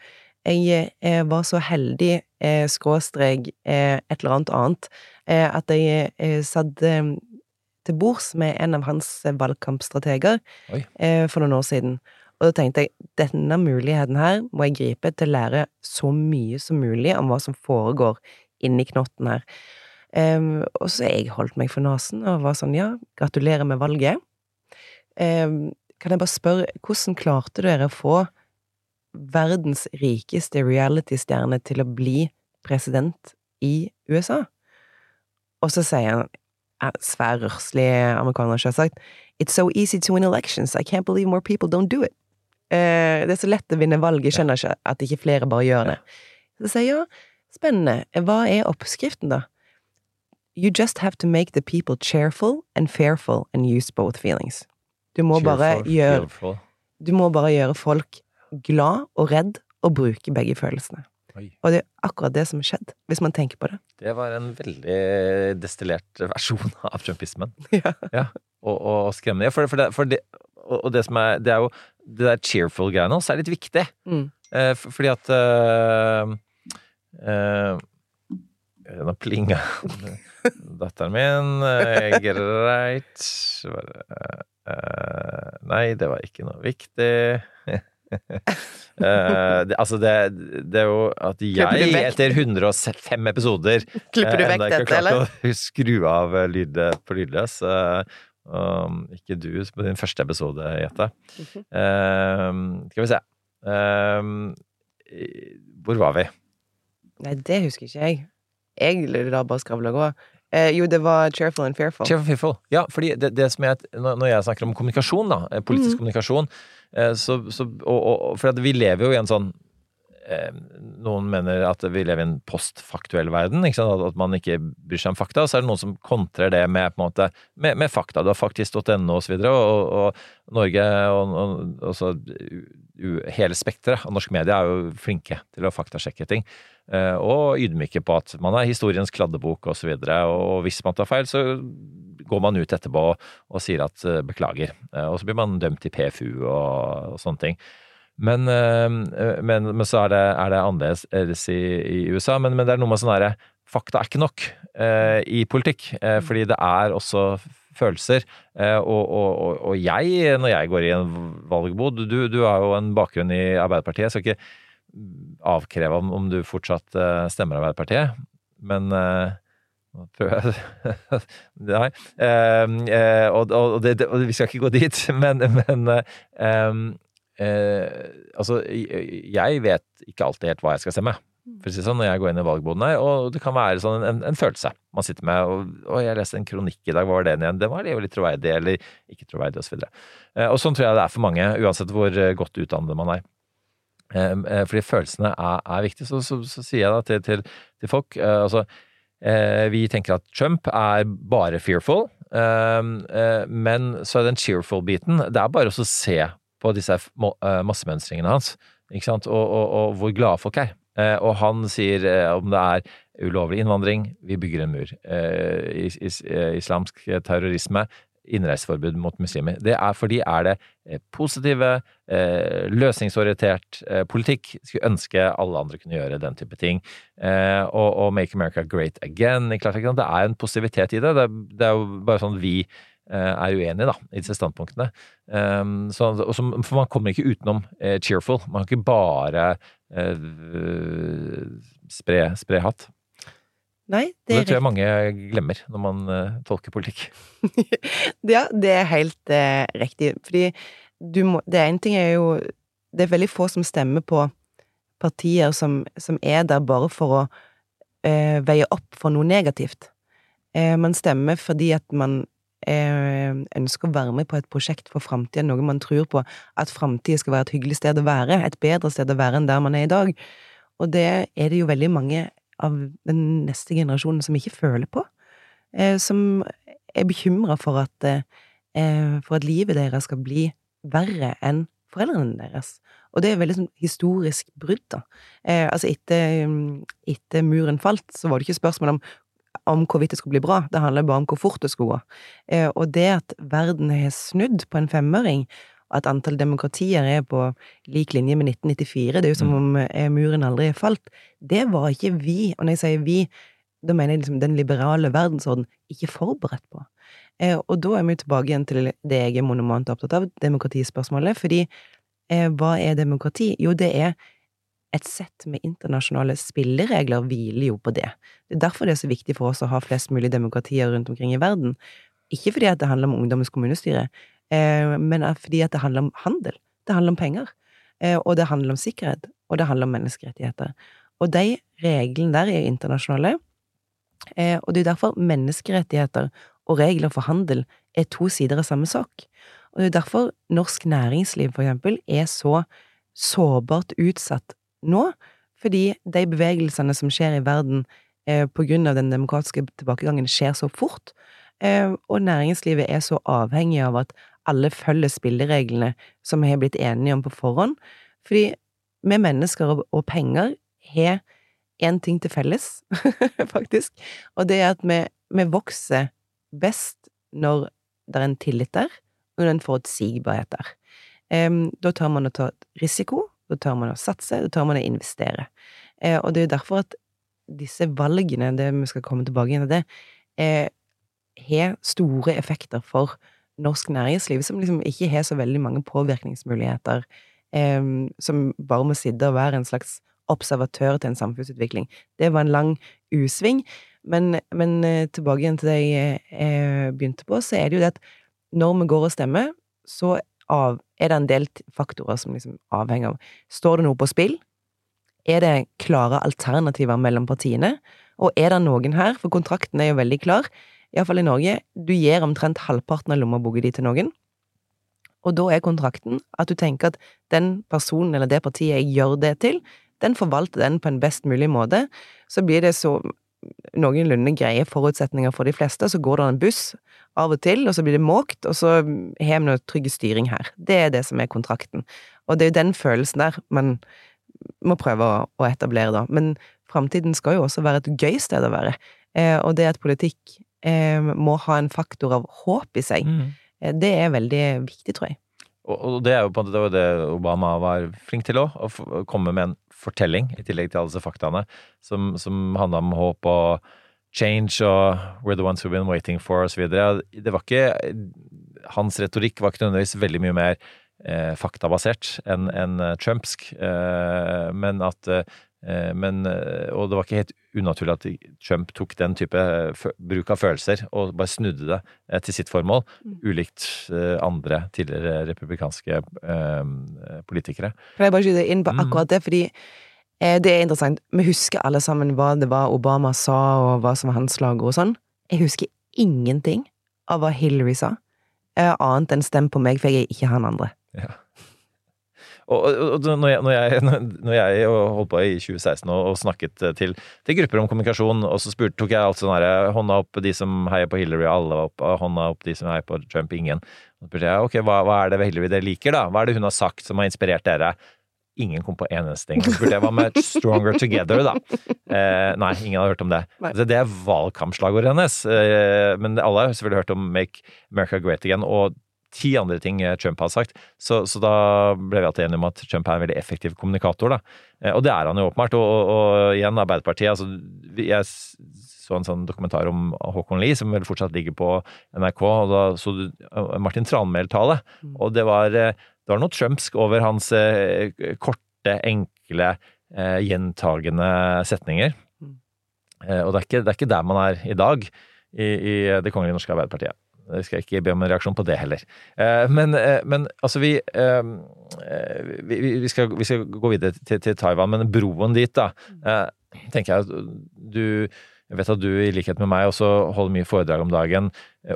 H: Jeg eh, var så heldig, eh, skråstrek eh, et eller annet annet, eh, at jeg eh, satt eh, til bords med en av hans valgkampstrateger eh, for noen år siden. Og da tenkte jeg denne muligheten her må jeg gripe til å lære så mye som mulig om hva som foregår inni knotten her. Og så jeg holdt meg for nesen og var sånn ja, gratulerer med valget. Kan jeg bare spørre, hvordan klarte dere å få verdens rikeste reality-stjerne til å bli president i USA? Og så sier han, eh, svær rørslig amerikaner selvsagt, It's so easy to win elections, I can't believe more people don't do it. Uh, det er så lett å vinne valg, jeg skjønner ikke at ikke flere bare gjør det. Så sier jeg ja, spennende, hva er oppskriften da? You just have to make the people cheerful and fearful and use both feelings. Du må bare gjøre du må bare gjøre folk glad og redd og bruke begge følelsene.
G: Oi.
H: Og det er akkurat det som har skjedd, hvis man tenker på det.
G: Det var en veldig destillert versjon av trumpismen.
H: Ja.
G: Og, og skremmende. For, for, det, for det, og det som er Det er jo det der cheerful-greiene også er litt viktig.
H: Mm.
G: Eh, for, fordi at eh, eh, Nå plinga datteren min. Eh, greit. Bare, eh, nei, det var ikke noe viktig. Eh, det, altså, det, det er jo at jeg etter 105 episoder
H: Klipper du vekk dette, eller?
G: enda ikke har klart å skru av eh, lyd på lydløs. Uh, um, ikke du på din første episode, Jette. Eh, skal vi se Eh, Hvor var vi?
H: Nei, det husker ikke jeg. Jeg lurer da bare skravla gå. Eh, jo, det var Cheerful and Fearful.
G: Cheerful Fearful. Ja, fordi det, det som jeg, når jeg snakker om kommunikasjon, da, eh, politisk
H: mm.
G: kommunikasjon, eh, så, så og, og, For vi lever jo i en sånn eh, Noen mener at vi lever i en postfaktuell verden? At, man ikke bryr seg om fakta. Så er det noen som kontrer det med, måte, med, med fakta. Du har faktisk.no videre, og, og, og Norge og, og, og så hele spekteret av norsk media er jo flinke til å faktasjekke ting. eh, Og ydmyke på at man er historiens kladdebok og så. Og hvis man tar feil, så går man ut etterpå og, sier at eh, beklager. Eh, Og så blir man dømt i PFU og, og sånne ting. Men, men, men så er det, er det annerledes i, i USA. Men, men det er noe med sånn herre Fakta er ikke nok eh, i politikk, eh, fordi det er også følelser. Eh, og, og, og, jeg, når jeg går i en valgbod Du, du har jo en bakgrunn i Arbeiderpartiet. Jeg skal ikke avkreve om, om du fortsatt eh, stemmer Arbeiderpartiet, men prøver jeg Nei. Eh, det, det, og vi skal ikke gå dit, men, men eh, eh, Altså, jeg vet ikke alltid helt hva jeg skal stemme. For å si sånn, når jeg går inn i valgboden her, og det kan være sånn en, en følelse man sitter med. Og, og jeg leste en kronikk i dag, hva var den igjen? Den var jo litt troverdig, eller ikke troverdig, osv. Eh, og sånn tror jeg det er for mange, uansett hvor eh, godt utdannet man er. Eh, fordi følelsene er, er viktige. Så, så, så sier jeg da til, til, til folk altså Vi tenker at Trump er bare fearful, eh, eh, men så er den cheerful-biten Det er bare å se på disse massemønstringene hans, ikke sant, og, og, og hvor glade folk er. Eh, og han sier eh, om det er ulovlig innvandring, vi bygger en mur. Eh, is, is, islamsk terrorisme, innreiseforbud mot muslimer. Det er fordi er det positive, løsningsorientert politikk. Skulle ønske alle andre kunne gjøre den type ting. Og, og Make America Great Again. Det er en positivitet i det. Det er, det er jo bare sånn vi er uenige da, i disse standpunktene. Så, man kommer ikke utenom cheerful. Man kan ikke bare spre, spre hatt.
H: Nei,
G: Det,
H: det er
G: tror jeg mange glemmer når man uh, tolker politikk.
H: Ja, det er helt uh, riktig. Fordi du må Det ene ting er jo Det er veldig få som stemmer på partier som, som er der bare for å uh, veie opp for noe negativt. Eh, man stemmer fordi at man eh, ønsker å være med på et prosjekt for framtida, noe man tror på. At framtida skal være et hyggelig sted å være, et bedre sted å være enn der man er i dag. Og det er det jo veldig mange av den neste generasjonen som ikke føler på. Eh, som er bekymra for at eh, for at livet deres skal bli verre enn foreldrene deres. Og det er veldig sånn historisk brudd, da. Eh, altså, etter, etter muren falt, så var det ikke spørsmål om om hvorvidt det skulle bli bra, det handler bare om hvor fort det skulle gå. Eh, og det at verden har snudd på en femøring, at antall demokratier er på lik linje med 1994, det er jo som om eh, muren aldri er falt, det var ikke vi, og når jeg sier vi, da mener jeg liksom den liberale verdensorden, ikke forberedt på. Eh, og da er vi tilbake igjen til det jeg er monomant opptatt av, demokratispørsmålet, fordi hva er demokrati? Jo, det er et sett med internasjonale spilleregler hviler jo på det. Det er derfor det er så viktig for oss å ha flest mulig demokratier rundt omkring i verden. Ikke fordi at det handler om ungdommens kommunestyre, eh, men fordi at det handler om handel. Det handler om penger. Eh, og det handler om sikkerhet. Og det handler om menneskerettigheter. Og de reglene der er internasjonale. Eh, og det er derfor menneskerettigheter og regler for handel er to sider av samme sak. Og det er derfor norsk næringsliv, for eksempel, er så sårbart utsatt nå, fordi de bevegelsene som skjer i verden eh, av den demokratiske tilbakegangen, skjer så fort, eh, og næringslivet er så avhengig av at alle følger spillereglene som vi har blitt enige om på forhånd, fordi vi mennesker og, og penger har én ting til felles, faktisk, og det er at vi, vi vokser best når det er en tillit der, og når en forutsigbarhet der. Em, da tar man å ta risiko, da tør man å satse, da tør man å investere. Eh, og det er jo derfor at disse valgene, det vi skal komme tilbake igjen til det, eh, har store effekter for norsk næringsliv, som liksom ikke har så veldig mange påvirkningsmuligheter eh, som bare må sitte og være en slags observatør til en samfunnsutvikling. Det var en lang usving. Men, men eh, tilbake igjen til det jeg eh, begynte på, så er det jo det at når vi går og stemmer, så av, er det en del faktorer som liksom avhenger av. Står det noe på spill? Er det klare alternativer mellom partiene? Og er det noen her, for kontrakten er jo veldig klar, iallfall i Norge, du gir omtrent halvparten av lommeboka di til noen, og da er kontrakten at du tenker at den personen eller det partiet jeg gjør det til, den forvalter den på en best mulig måte, så blir det så noenlunde greie forutsetninger for de fleste, så går det en buss av og til, og så blir det måkt, og så har vi noe trygg styring her. Det er det som er kontrakten. Og det er jo den følelsen der man må prøve å etablere, da. Men framtiden skal jo også være et gøy sted å være. Eh, og det at politikk eh, må ha en faktor av håp i seg,
G: Mm.
H: eh, det er veldig viktig, tror jeg.
G: Og, og det er jo på en måte det, Obama var flink til òg, å komme med en fortelling, i tillegg til alle disse faktaene, som, som handla om håp og change og we're the ones we've been waiting for, videre. Det var ikke Hans retorikk var ikke nødvendigvis veldig mye mer eh, faktabasert enn enn, eh, trumpsk, eh, men at eh, men, eh, og det var ikke helt unaturlig at Trump tok den type eh, bruk av følelser og bare snudde det eh, til sitt formål, ulikt eh, andre tidligere republikanske eh, politikere.
H: Kan jeg bare skyte inn på
G: Mm.
H: akkurat det, fordi eh, det er interessant. Vi husker alle sammen hva det var Obama sa, og hva som var hans slagord og sånn. Jeg husker ingenting av hva Hillary sa, eh, annet enn 'stem på meg, for jeg er ikke han andre'.
G: Ja. Og, og, og når, jeg, når, jeg, når jeg holdt på i 2016 og, og snakket eh, til, til grupper om kommunikasjon, og så spurte, tok jeg alt sånn herre Hånda opp de som heier på Hillary, alle opp, hånda opp de som heier på Trump, ingen. Så spurte jeg ok, hva, hva er det ved Hillary dere liker, da? Hva er det hun har sagt som har inspirert dere? Ingen kom på en eneste ting. Så spurte jeg hva med Stronger Together, da? Eh, nei, ingen hadde hørt om det. Altså, det er valgkampslagordet hennes. Eh, men alle har selvfølgelig hørt om Make America Great Again. og ti andre ting eh, Trump har sagt. Så, så da ble vi alltid enige om at Trump er en veldig effektiv kommunikator. Da. Eh, Og det er han jo åpenbart. Og, og, og igjen, Arbeiderpartiet altså, Jeg så en sånn dokumentar om Håkon Lie, som vel fortsatt ligger på NRK. og Da så du eh, Martin Tranmæl-tale. Og det var, det var noe trumpsk over hans korte, enkle, gjentagende setninger. Eh, Og det er, ikke, det er ikke der man er i dag i, i Det kongelige norske Arbeiderpartiet. Jeg skal ikke be om en reaksjon på det heller. Eh, Men, eh, men altså, vi, eh, vi, vi- skal, vi skal gå videre til, til Taiwan, men broen dit, da, tenker jeg at du jeg vet at du i likhet med meg også holder mye foredrag om dagen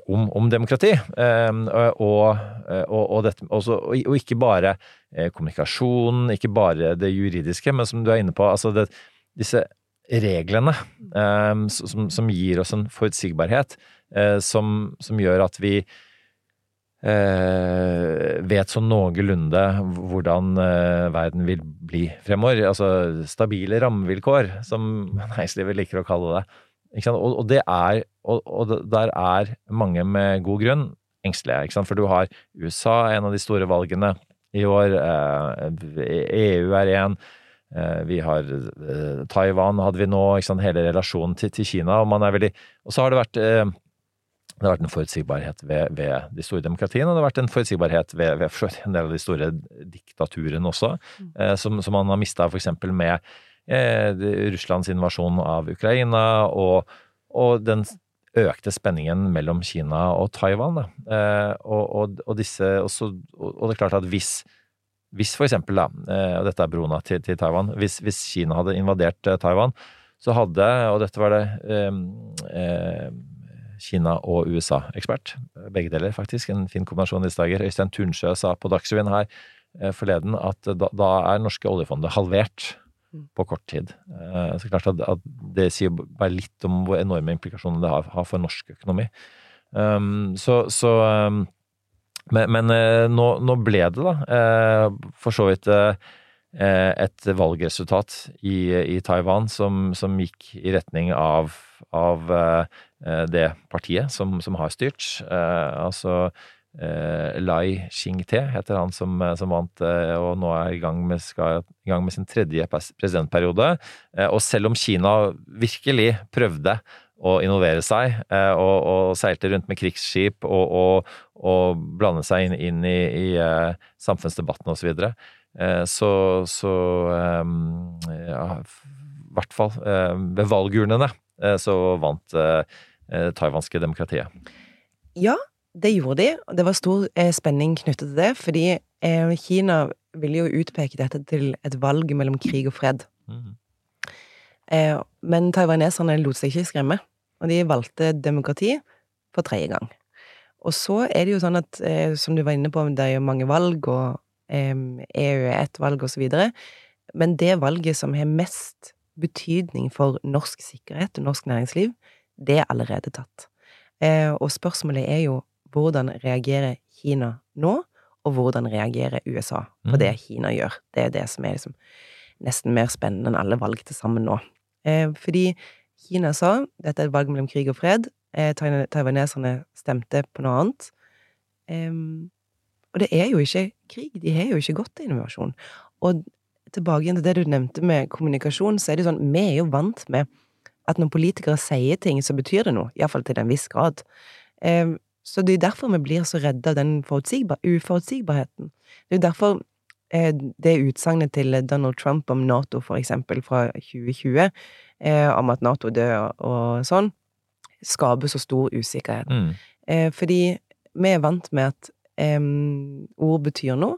G: om, om demokrati. Og, og, og, dette, også, og, ikke bare kommunikasjonen, kommunikasjon, ikke bare det juridiske, men som du er inne på, altså det, disse reglene som, som gir oss en forutsigbarhet, som, som gjør at vi eh, vet sånn noenlunde hvordan eh, verden vil bli fremover. Altså stabile rammevilkår, som næringslivet liker å kalle det. Og, og det er og, og der er mange med god grunn engstelige, for du har USA, en av de store valgene i år, eh, EU er en, eh, vi har eh, Taiwan hadde vi nå, hele relasjonen til, til Kina, og man er veldig Og så har det vært eh, det har vært en forutsigbarhet ved, ved de store demokratiene, og det har vært en forutsigbarhet ved, ved en del av de store diktaturene også, eh, som, som man har mista f.eks. med eh, Russlands invasjon av Ukraina, og, og den økte spenningen mellom Kina og Taiwan. Eh, og, og, disse, også, og, det er klart at hvis hvis for eksempel, da, eh, og dette er brona til, til Taiwan, hvis, hvis Kina hadde invadert eh, Taiwan, så hadde, og dette var det eh, Kina og USA-ekspert, begge deler faktisk, en fin kombinasjon i disse dager. Øystein Tunsjø sa på Dagsrevyen her eh, forleden at da, da er norske oljefondet halvert på kort tid. Eh, Så klart at, at det sier bare litt om hvor enorme implikasjoner det har, har for norsk økonomi. Um, så, så um, men, men eh, nå, nå ble det da for så vidt et valgresultat i, i Taiwan som, som gikk i retning av, av det partiet som, som har styrt. Eh, altså eh, Lai Ching-te heter han som, som vant, eh, og nå er i gang med, skal i gang med sin tredje presidentperiode. Eh, og selv om Kina virkelig prøvde å innovere seg, eh, og, og seilte rundt med krigsskip og, og, og blande seg inn, inn i, i eh, samfunnsdebatten osv., så, videre, Eh, så, så eh, ja, i hvert fall eh, ved valgurnene eh, så vant eh, eh, taiwanske demokratiet.
H: Ja, det gjorde de, det var stor eh, spenning knyttet til det, fordi eh, Kina ville jo utpeke dette til et valg mellom krig og fred. Eh, men taiwaneserne lot seg ikke skremme, og de valgte demokrati for tredje gang. Og så er det jo sånn at, eh, som du var inne på, det er jo mange valg, og eh, EU er ett valg, og så videre, men det valget som har mest betydning for norsk sikkerhet og norsk næringsliv, det er allerede tatt. Eh, og spørsmålet er jo hvordan reagerer Kina nå, og hvordan reagerer USA på
G: Mm.
H: det Kina gjør? Det er det som er liksom nesten mer spennende enn alle valg til sammen nå. Eh, fordi Kina sa dette er et valg mellom krig og fred. Eh, taiwaneserne stemte på noe annet. Og det er jo ikke krig. De har jo ikke gått til invasjon. Og tilbake igjen til det du nevnte med kommunikasjon, så er det jo sånn Vi er jo vant med at når politikere sier ting, så betyr det noe. Iallfall til en viss grad. Så det er derfor vi blir så redde av den forutsigbar uforutsigbarheten. Det er derfor eh, det utsagnet til Donald Trump om Nato, for eksempel, fra 2020, eh, om at Nato dør og sånn, skaper så stor usikkerhet.
G: Mm.
H: Eh, fordi vi er vant med at ord betyr noe,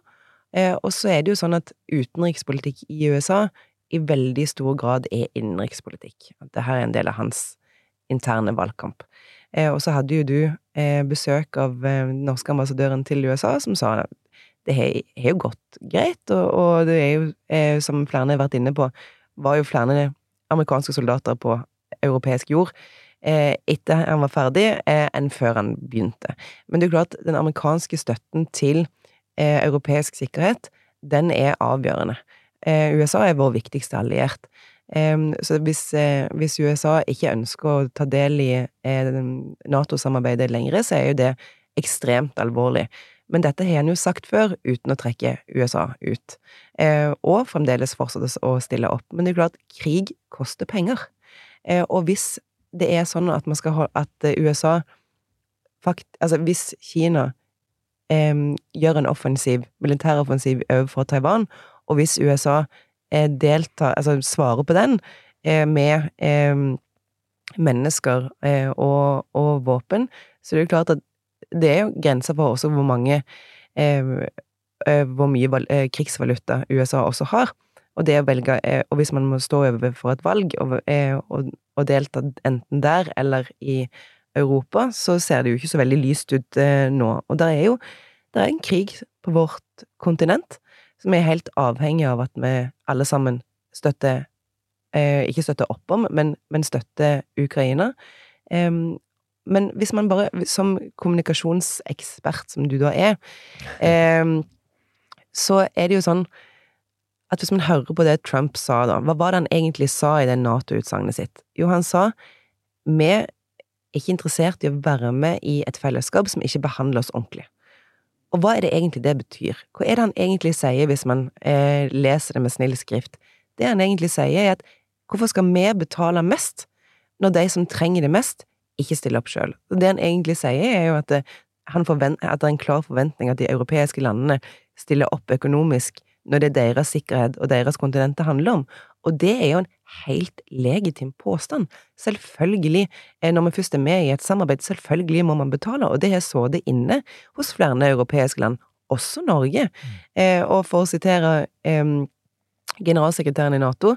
H: og så er det jo sånn at utenrikspolitikk i USA i veldig stor grad er innenrikspolitikk. Dette er en del av hans interne valgkamp. Eh, og så hadde jo du eh, besøk av eh, den norske ambassadøren til USA, som sa det har jo gått greit, og, og det er jo, som flere har vært inne på, var jo flere amerikanske soldater på europeisk jord etter han var ferdig, enn før han begynte. Men det er jo klart, den amerikanske støtten til europeisk sikkerhet, den er avgjørende. Eh, USA er vår viktigste alliert. Så hvis, eh, hvis USA ikke ønsker å ta del i eh, Nato-samarbeidet lenger, så er jo det ekstremt alvorlig. Men dette har en jo sagt før, uten å trekke USA ut. Og fremdeles fortsette å stille opp. Men det er klart, krig koster penger. Og hvis det er sånn at man skal holde at USA fakt, Altså, hvis Kina gjør en offensiv, militæroffensiv overfor Taiwan, og hvis USA eh, deltar, altså svarer på den eh, med eh, mennesker og, og våpen, så det er jo klart at det er jo grenser for også hvor mange Hvor mye val krigsvaluta USA også har. Og det å velge Og hvis man må stå overfor et valg og, og, og delta enten der eller i Europa, så ser det jo ikke så veldig lyst ut nå. Og der er jo der er en krig på vårt kontinent som er helt avhengig av at vi alle sammen støtter eh, Ikke støtter opp om, men, men støtter Ukraina. Eh, men hvis man bare, som kommunikasjonsekspert som du da er, eh, så er det jo sånn at hvis man hører på det Trump sa da, hva var det han egentlig sa i det Nato-utsagnet sitt? Jo, han sa vi er ikke interessert i å være med i et fellesskap som ikke behandler oss ordentlig. Og hva er det egentlig det betyr? Hva er det han egentlig sier hvis man eh, leser det med snill skrift? Det han egentlig sier, er at hvorfor skal vi betale mest når de som trenger det mest, ikke stiller opp sjøl? Det han egentlig sier, er jo at, det, han at det er en klar forventning at de europeiske landene stiller opp økonomisk når det er deres sikkerhet og deres kontinent det handler om. Og det er jo en helt legitim påstand. Selvfølgelig, eh, når vi først er med i et samarbeid, selvfølgelig må man betale, og det har det inne hos flere europeiske land, også Norge. Eh, og for å sitere generalsekretæren i Nato,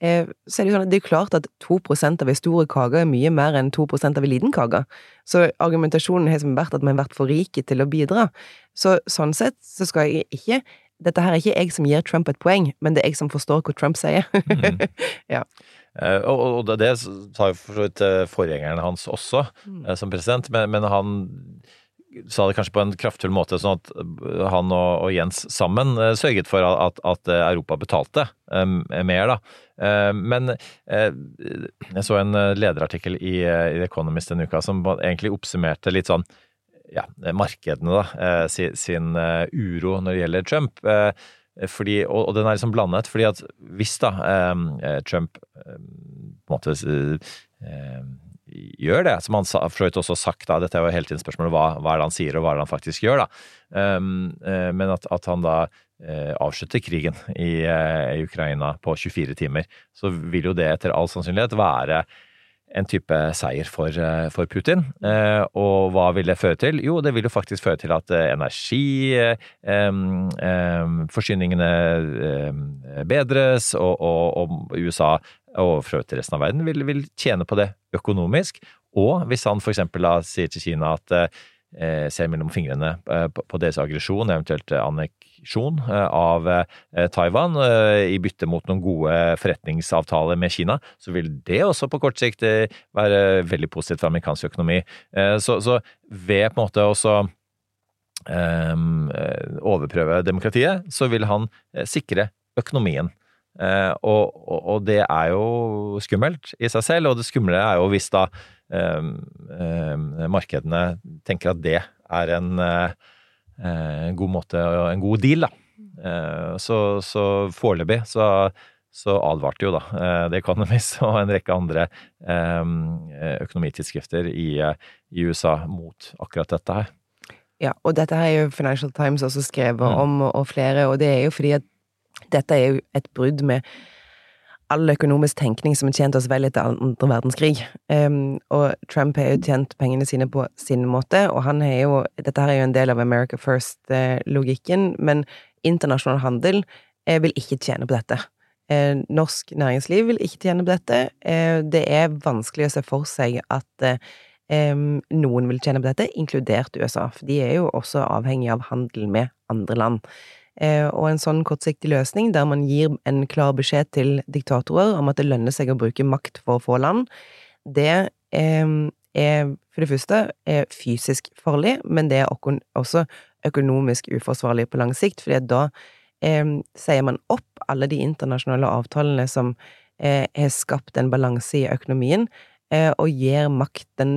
H: eh, så er det jo sånn at det er klart at 2% av en stor kake er mye mer enn 2% av en liten kake. Så argumentasjonen har som vært at vi har vært for rike til å bidra. Så sånn sett så skal jeg ikke dette her er ikke jeg som gir Trump et poeng, men det er jeg som forstår hva Trump sier. ja.
G: Eh, og, og det, det sa jo for så vidt eh, forgjengeren hans også,
H: Mm.
G: eh, som president, men, men han sa det kanskje på en kraftfull måte, sånn at han og, og Jens sammen sørget for at, at Europa betalte eh, mer, da. Eh, men eh, jeg så en lederartikkel i, i The Economist denne uka som egentlig oppsummerte litt sånn ja, markedene, da, eh, sin, sin eh, uro når det gjelder Trump. Eh, fordi, og, den er liksom blandet, fordi at hvis da Trump på en måte gjør det, som han for så vidt også sagt, da, dette er jo hele tiden spørsmålet hva, hva er det han sier og hva er det han faktisk gjør, da. Um, men at, at han da avslutter krigen i, i Ukraina på 24 timer, så vil jo det etter all sannsynlighet være en type seier for, eh, for Putin. Eh, og hva vil det føre til? Jo, det vil jo faktisk føre til at eh, energiforsyningene bedres, og, og, og USA og for øvrig resten av verden vil, vil, tjene på det økonomisk. Og hvis han f.eks. sier til Kina at ser mellom fingrene på, på deres aggresjon, eventuelt anneksjon av eh, Taiwan, eh, i bytte mot noen gode forretningsavtaler med Kina, så vil det også på kort sikt være veldig positivt for amerikansk økonomi. Så, så ved på en måte også Um, overprøve demokratiet, så vil han sikre økonomien. Og, og, og, det er jo skummelt i seg selv, og det skumle er jo hvis da markedene tenker at det er en uh, god måte, en god deal, da. Uh, så så foreløpig så, så, advarte jo da The Economist og en rekke andre økonomitidsskrifter i, i, USA mot akkurat dette her.
H: Ja, og dette har jo Financial Times også skrevet mm. om, og flere, og det er jo fordi at dette er jo et brudd med all økonomisk tenkning som har tjent oss vel etter andre verdenskrig. Um, og Trump har jo tjent pengene sine på sin måte, og han har jo Dette her er jo en del av America First-logikken, men internasjonal handel eh, vil ikke tjene på dette. Eh, norsk næringsliv vil ikke tjene på dette. Eh, det er vanskelig å se for seg at noen vil tjene på dette, inkludert USA, for de er jo også avhengig av handel med andre land. Eh, og en sånn kortsiktig løsning, der man gir en klar beskjed til diktatorer om at det lønner seg å bruke makt for å få land, det eh, er for det første fysisk farlig, men det er også økonomisk uforsvarlig på lang sikt, for da eh, sier man opp alle de internasjonale avtalene som har skapt en balanse i økonomien, og gir makt, den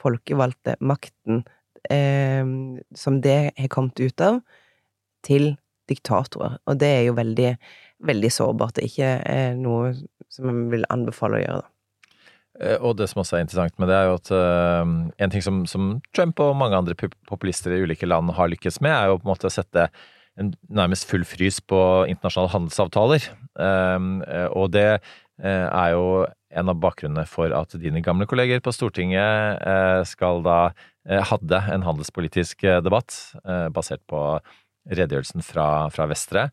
H: folkevalgte makten som det har kommet ut av, til diktatorer. Og det er jo veldig, veldig sårbart. Det ikke er noe som jeg vil anbefale å gjøre, da.
G: Eh, og det som også er interessant med det, er jo at uh, en ting som, som, Trump og mange andre populister i ulike land har lykkes med, er jo på en måte å sette en nærmest full frys på internasjonale handelsavtaler. Uh, og det er jo en av bakgrunnene for at dine gamle kolleger på Stortinget skal da hadde en handelspolitisk debatt basert på redegjørelsen fra, fra Vestre.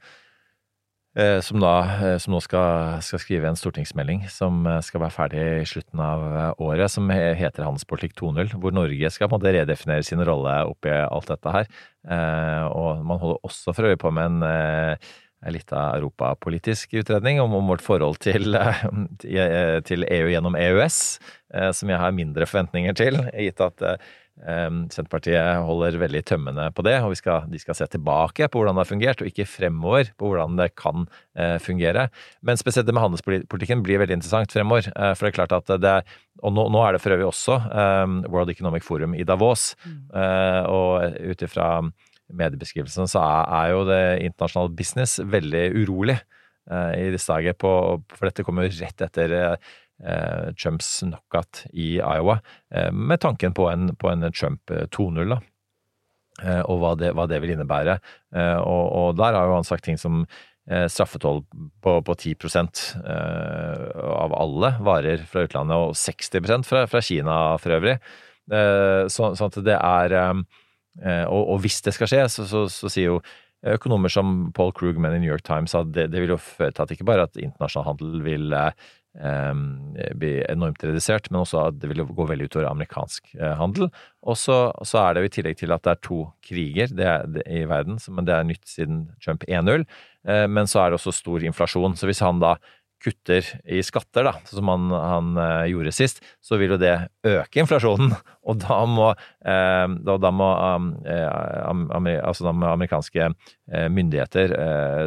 G: Eh, som, da, eh, som, nå skal, skal, skrive en stortingsmelding som eh, skal være ferdig i slutten av året, som heter Handelspolitikk 2.0, hvor Norge skal måte redefinere sin rolle oppi alt dette her. Og man holder også for øye på med en, en lita europapolitisk utredning om, om, vårt forhold til, til EU gjennom EØS, som jeg har mindre forventninger til, gitt at Senterpartiet holder veldig tømmende på det, og skal, de skal se tilbake på hvordan det har fungert, og ikke fremover på hvordan det kan eh, fungere. Men spesielt det med handelspolitikken blir veldig interessant fremover. Eh, for det er klart at det Og nå, nå er det for øvrig også um, World Economic Forum i Davos, mm. uh, og ut ifra mediebeskrivelsen så er, jo det internasjonale business veldig urolig i disse dager, på, for dette kommer jo rett etter Eh, Trumps knockout i Iowa, eh, med tanken på en, på en Trump 2-0, eh, og hva det, hva det, vil innebære. Og, og, der har jo han sagt ting som straffetoll på, på 10% av alle varer fra utlandet, og 60 fra, fra Kina for øvrig. Så, sånn at det er og, og, hvis det skal skje, så, så, så sier jo økonomer som Paul Krugman i New York Times at det, det vil jo føre til at ikke bare at internasjonal handel vil bli enormt redusert, men også at det vil gå veldig utover amerikansk eh, handel. Og så, er det jo i tillegg til at det er to kriger det er, i verden, men det er nytt siden Trump 1-0. Eh, men så er det også stor inflasjon. Så hvis han da kutter i skatter, da, som han, han uh, gjorde sist, så vil jo det øke inflasjonen. Og da må, da, da, må um, altså da må amerikanske myndigheter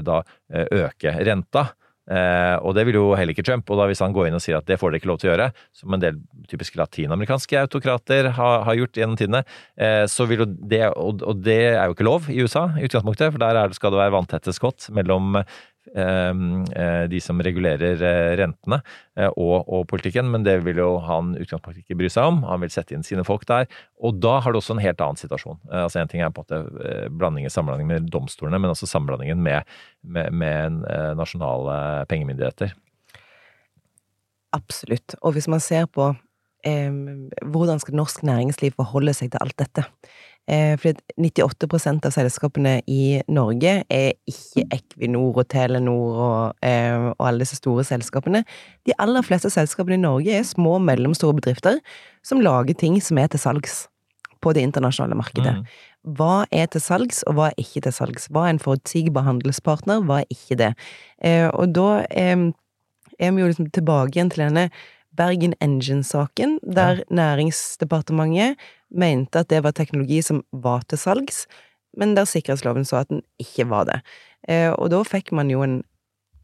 G: da øke renta. Eh, og det vil jo heller ikke Trump. Og da hvis han går inn og sier at det får dere ikke lov til å gjøre, som en del typisk latinamerikanske autokrater har, har gjort gjennom tidene, eh, så vil jo det og, og, det er jo ikke lov i USA i utgangspunktet, for der det, skal det være vanntette skott mellom de som regulerer eh, rentene eh, og, og, politikken, men det vil jo han utgangspunktet ikke bry seg om. Han vil sette inn sine folk der. Og da har du også en helt annen situasjon. altså En ting er på en måte blandingen, sammenblandingen med domstolene, men også sammenblandingen med, med, med nasjonale pengemyndigheter.
H: Absolutt. Og hvis man ser på eh, hvordan skal norsk næringsliv forholde seg til alt dette? Eh, fordi 98% av selskapene i Norge er ikke Equinor og Telenor og, eh, og, alle disse store selskapene. De aller fleste selskapene i Norge er små og mellomstore bedrifter som lager ting som er til salgs på det internasjonale markedet. Mm. Hva er til salgs, og hva er ikke til salgs? Hva er en forutsigbar handelspartner, hva er ikke det? Eh, og da er vi jo liksom tilbake igjen til denne Bergen Engine-saken, der ja. Næringsdepartementet mente at det var teknologi som var til salgs, men der sikkerhetsloven så at den ikke var det. Eh, og da fikk man jo en,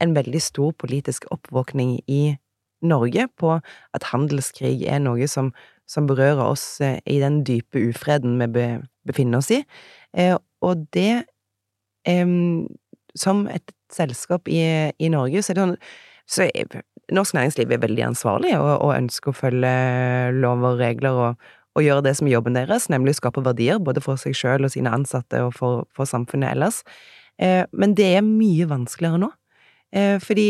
H: en veldig stor politisk oppvåkning i Norge på at handelskrig er noe som, som berører oss eh, i den dype ufreden vi befinner oss i. Eh, og det Som et selskap i, i Norge, så er det sånn så norsk næringsliv er veldig ansvarlig og, og ønsker å følge lover og regler og, og, gjøre det som er jobben deres, nemlig å skape verdier både for seg sjøl og sine ansatte og for, for samfunnet ellers. Eh, men det er mye vanskeligere nå. Eh, fordi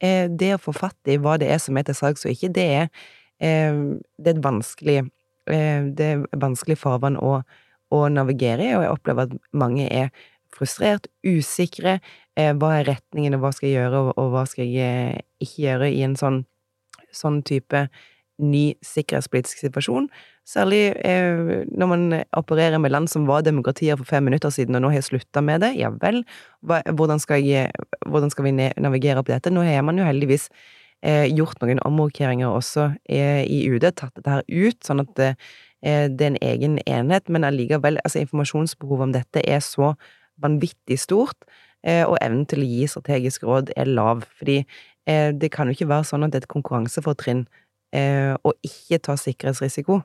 H: eh, det å få fatt i hva det er som er til salgs og ikke, det er, eh, det er et vanskelig eh, det vanskelig farvann å, å navigere i, og jeg opplever at mange er frustrert, usikre. Eh, hva er retningen, og hva skal jeg gjøre, og, hva skal jeg eh, ikke gjøre i en sånn, sånn type ny sikkerhetspolitisk situasjon. Særlig eh, når man opererer med land som var demokratier for fem minutter siden, og nå har slutta med det. Ja vel, hvordan, skal hvordan, skal vi navigere på dette? Nå har man jo heldigvis eh, gjort noen omrokeringer også eh, i UD, tatt dette her ut, sånn at eh, det er en egen enhet, men allikevel, altså informasjonsbehovet om dette er så vanvittig stort, og evnen til å gi strategisk råd er lav. Fordi eh, det kan jo ikke være sånn at det er et konkurransefortrinn eh, å ikke ta sikkerhetsrisiko.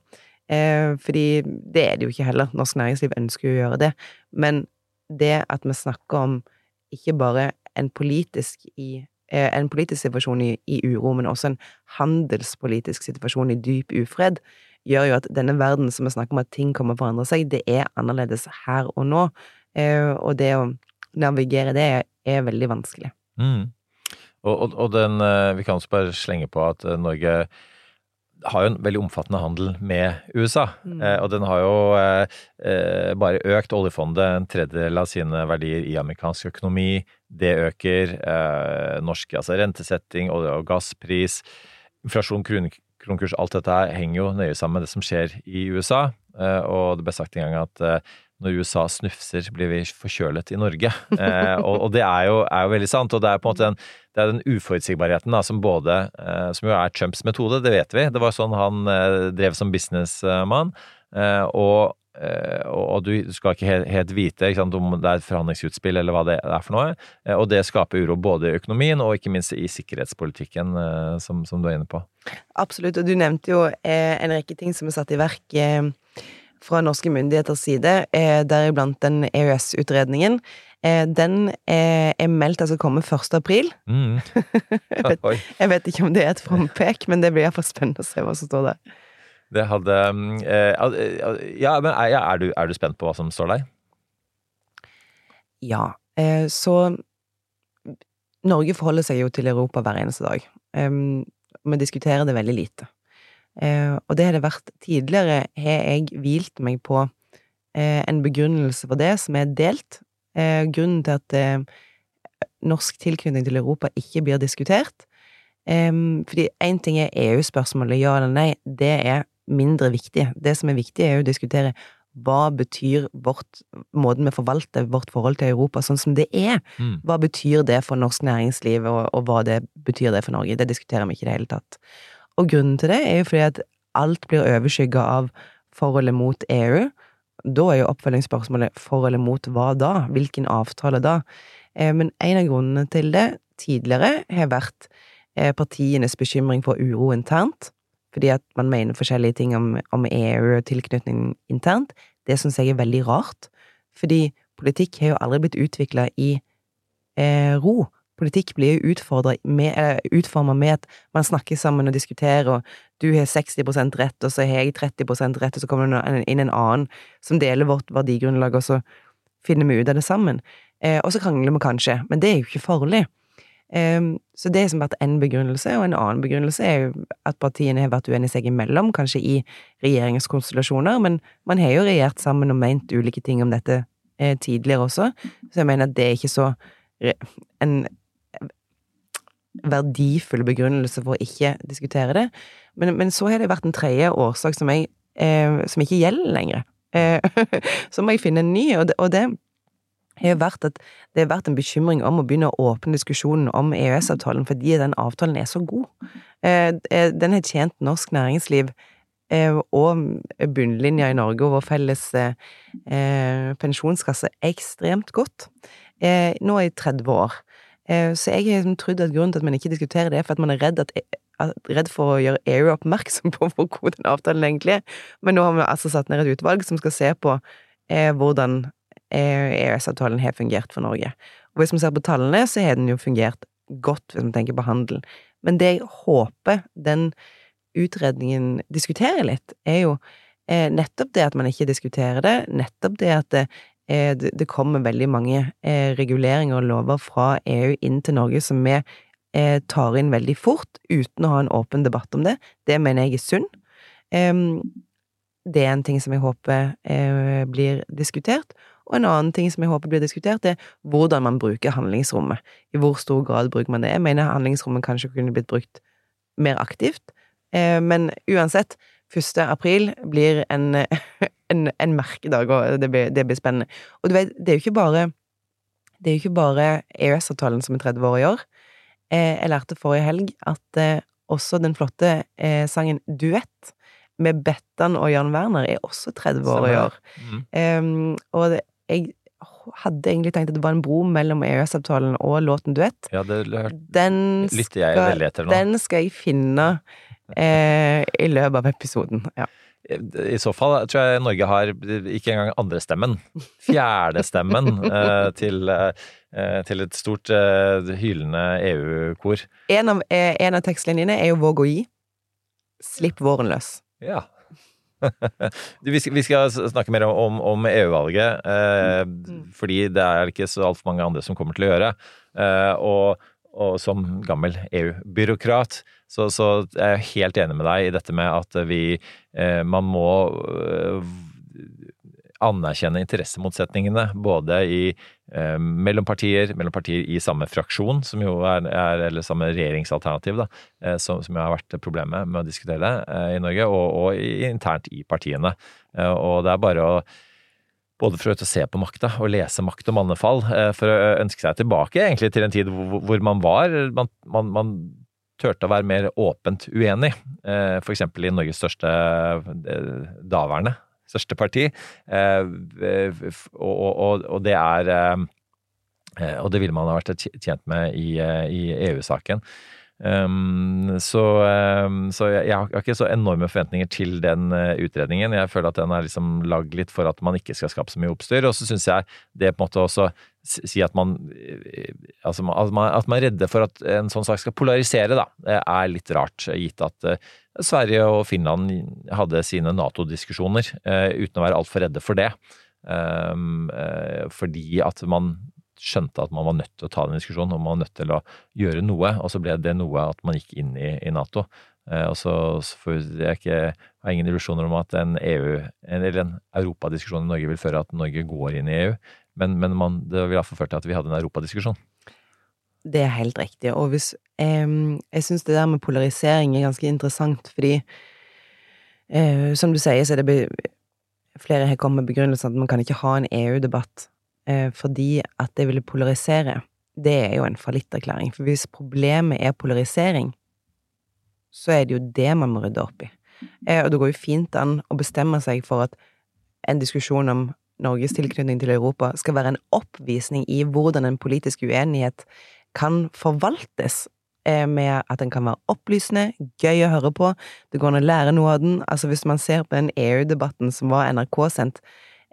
H: Fordi det er det jo ikke heller. Norsk næringsliv ønsker jo å gjøre det. Men det at vi snakker om ikke bare en politisk, i, en politisk situasjon i, i, uro, men også en handelspolitisk situasjon i dyp ufred, gjør jo at denne verden som vi snakker om at ting kommer til å forandre seg, det er annerledes her og nå. Eh, og det å navigere det er veldig vanskelig.
G: Mm. Og, og, og, den eh, Vi kan også bare slenge på at eh, Norge har jo en veldig omfattende handel med USA. Mm. Eh, og den har jo eh, bare økt oljefondet en tredjedel av sine verdier i amerikansk økonomi. Det øker eh, norsk altså rentesetting, olje- og gasspris, inflasjon, kronekurs Alt dette her henger jo nøye sammen med det som skjer i USA. og det ble sagt en gang at når USA snufser, blir vi forkjølet i Norge. Eh, og, og, det er jo, er jo, veldig sant. Og det er på en måte den, den uforutsigbarheten da, som både eh, Som jo er Trumps metode, det vet vi. Det var sånn han eh, drev som businessmann. Eh, og, eh, og, du skal ikke helt, helt vite sant, om det er et forhandlingsutspill eller hva det er for noe. Eh, og det skaper uro både i økonomien og ikke minst i sikkerhetspolitikken, som, som, du er inne på.
H: Absolutt. Og du nevnte jo en rekke ting som er satt i verk fra norske myndigheters side, deriblant den EØS-utredningen. Eh, den er, er meldt til å komme 1. april. Mm. jeg, vet, jeg, vet, ikke om det er et frampek, men det blir iallfall spennende å se hva som står der.
G: Det hadde eh, eh, Ja, men er, er, du, er, du, spent på hva som står der?
H: Ja. Eh, så Norge forholder seg jo til Europa hver eneste dag. Vi diskuterer det veldig lite. Eh, og det har det vært tidligere, har jeg hvilt meg på eh, en begrunnelse for det som er delt. Eh, grunnen til at norsk tilknytning til Europa ikke blir diskutert. fordi én ting er EU-spørsmålet, ja eller nei, det er mindre viktig. Det som er viktig, er å diskutere hva betyr vårt, måten vi forvalter vårt forhold til Europa sånn som det er? Mm. Hva betyr det for norsk næringsliv, og, og, hva det betyr det for Norge? Det diskuterer vi ikke i det hele tatt. Og grunnen til det er jo fordi at alt blir overskygga av forholdet mot EU. Da er jo oppfølgingsspørsmålet forholdet mot hva da? Hvilken avtale da? Eh, men en av grunnene til det tidligere har vært eh, partienes bekymring for uro internt, fordi at man mener forskjellige ting om, om EU og tilknytning internt. Det syns jeg er veldig rart, fordi politikk har jo aldri blitt utvikla i eh, ro. Politikk blir jo utforma med at man snakker sammen og diskuterer, og du har 60% rett, og så har jeg 30 rett, og så kommer det inn en annen som deler vårt verdigrunnlag, og så finner vi ut av det sammen. Eh, og så krangler vi kanskje, men det er jo ikke farlig. Eh, så det som har vært én begrunnelse, og en annen begrunnelse er jo at partiene har vært uenige seg imellom, kanskje i regjeringskonstellasjoner, men man har jo regjert sammen og ment ulike ting om dette eh, tidligere også, så jeg mener at det er ikke så en verdifull begrunnelse for å ikke diskutere det. Men, men så har det vært en tredje årsak som, jeg, eh, som ikke gjelder lenger. Eh, så må jeg finne en ny, og det, og det har vært at det har vært en bekymring om å begynne å åpne diskusjonen om EØS-avtalen fordi den avtalen er så god. Eh, eh den har tjent norsk næringsliv eh, og bunnlinja i Norge og vår felles eh, pensjonskasse ekstremt godt. nå i 30 år. Eh, så jeg har liksom trodd at grunnen til at man ikke diskuterer det, er for at man er redd, at, redd for å gjøre EU oppmerksom på hvor god den avtalen egentlig er. Men nå har vi altså satt ned et utvalg som skal se på eh, hvordan EØS-avtalen har fungert for Norge. Og hvis vi ser på tallene, så har den jo fungert godt, hvis vi tenker på handel. Men det jeg håper den utredningen diskuterer litt, er jo eh, nettopp det at man ikke diskuterer det, nettopp det at det, Eh, kommer veldig mange eh, reguleringer og lover fra EU inn til Norge som vi eh, tar inn veldig fort, uten å ha en åpen debatt om det. Det mener jeg er synd. Det er en ting som jeg håper blir diskutert. Og en annen ting som jeg håper blir diskutert, er hvordan man bruker handlingsrommet. I hvor stor grad bruker man det? Jeg mener handlingsrommet kanskje kunne blitt brukt mer aktivt, men uansett, 1. april blir en, en, en merkedag, og det blir, det blir, spennende. Og du vet, det er jo ikke bare det er jo ikke bare EØS-avtalen som er 30 år i år. Eh, jeg lærte forrige helg at eh, også den flotte eh, sangen Duett med Bettan og Jan Werner er også 30 år i år. Mm. Um, og det, jeg hadde egentlig tenkt at det var en bro mellom EØS-avtalen og låten Duett.
G: Ja, det den lytter jeg veldig etter nå.
H: Den skal jeg finne eh, i løpet av episoden. ja.
G: I så fall tror jeg Norge har ikke engang andrestemmen. Fjerdestemmen eh, til, eh, til et stort eh, hylende EU-kor.
H: En, eh, en av tekstlinjene er jo 'Våg å gi'. Slipp våren løs.
G: Ja. vi, skal, vi, skal, snakke mer om, om EU-valget, eh, mm. fordi det er ikke så altfor mange andre som kommer til å gjøre. Eh, og og som gammel EU-byråkrat, så, så, er jeg helt enig med deg i dette med at vi eh, Man må eh, anerkjenne interessemotsetningene både i, eh, mellom partier, mellom partier i samme fraksjon, som jo er, er eller samme regjeringsalternativ, da, eh, som, som har vært problemet med å diskutere eh, i Norge, og, og internt i partiene. Eh, og det er bare å både for å se på makta og lese makt og mannefall, eh, for å ønske seg tilbake egentlig til en tid hvor man var man, man, man turte å være mer åpent uenig, eh, for eksempel i Norges største eh, daværende største parti, og, og, og det er og det ville man ha vært tjent med i, i EU-saken. Um, så, um, så jeg, jeg, har ikke så enorme forventninger til den uh, utredningen. Jeg føler at den er liksom lagd litt for at man ikke skal skape så mye oppstyr. Og så syns jeg det på en måte også si at man, uh, altså, at man At man er redde for at en sånn sak skal polarisere, da, er litt rart. Gitt at uh, Sverige og Finland hadde sine Nato-diskusjoner uten å være altfor redde for det. Um, fordi at man skjønte at man var nødt til å ta den diskusjonen, og man var nødt til å gjøre noe. Og så ble det noe at man gikk inn i, i Nato. Eh, og så, så jeg ikke, har ingen illusjoner om at en EU, eller en europadiskusjon i Norge vil føre at Norge går inn i EU, men, men man, det vil iallfall føre til at vi hadde en europadiskusjon.
H: Det er helt riktig. Og hvis eh, Jeg syns det der med polarisering er ganske interessant, fordi eh, som du sier, så er det flere har kommet med begrunnelsen at man kan ikke ha en EU-debatt fordi at det ville polarisere, det er jo en fallitterklæring. For hvis problemet er polarisering, så er det jo det man må rydde opp i. Eh, og det går jo fint an å bestemme seg for at en diskusjon om Norges tilknytning til Europa skal være en oppvisning i hvordan en politisk uenighet kan forvaltes, eh, med at den kan være opplysende, gøy å høre på, det går an å lære noe av den. Altså, hvis man ser på den EU-debatten som var NRK-sendt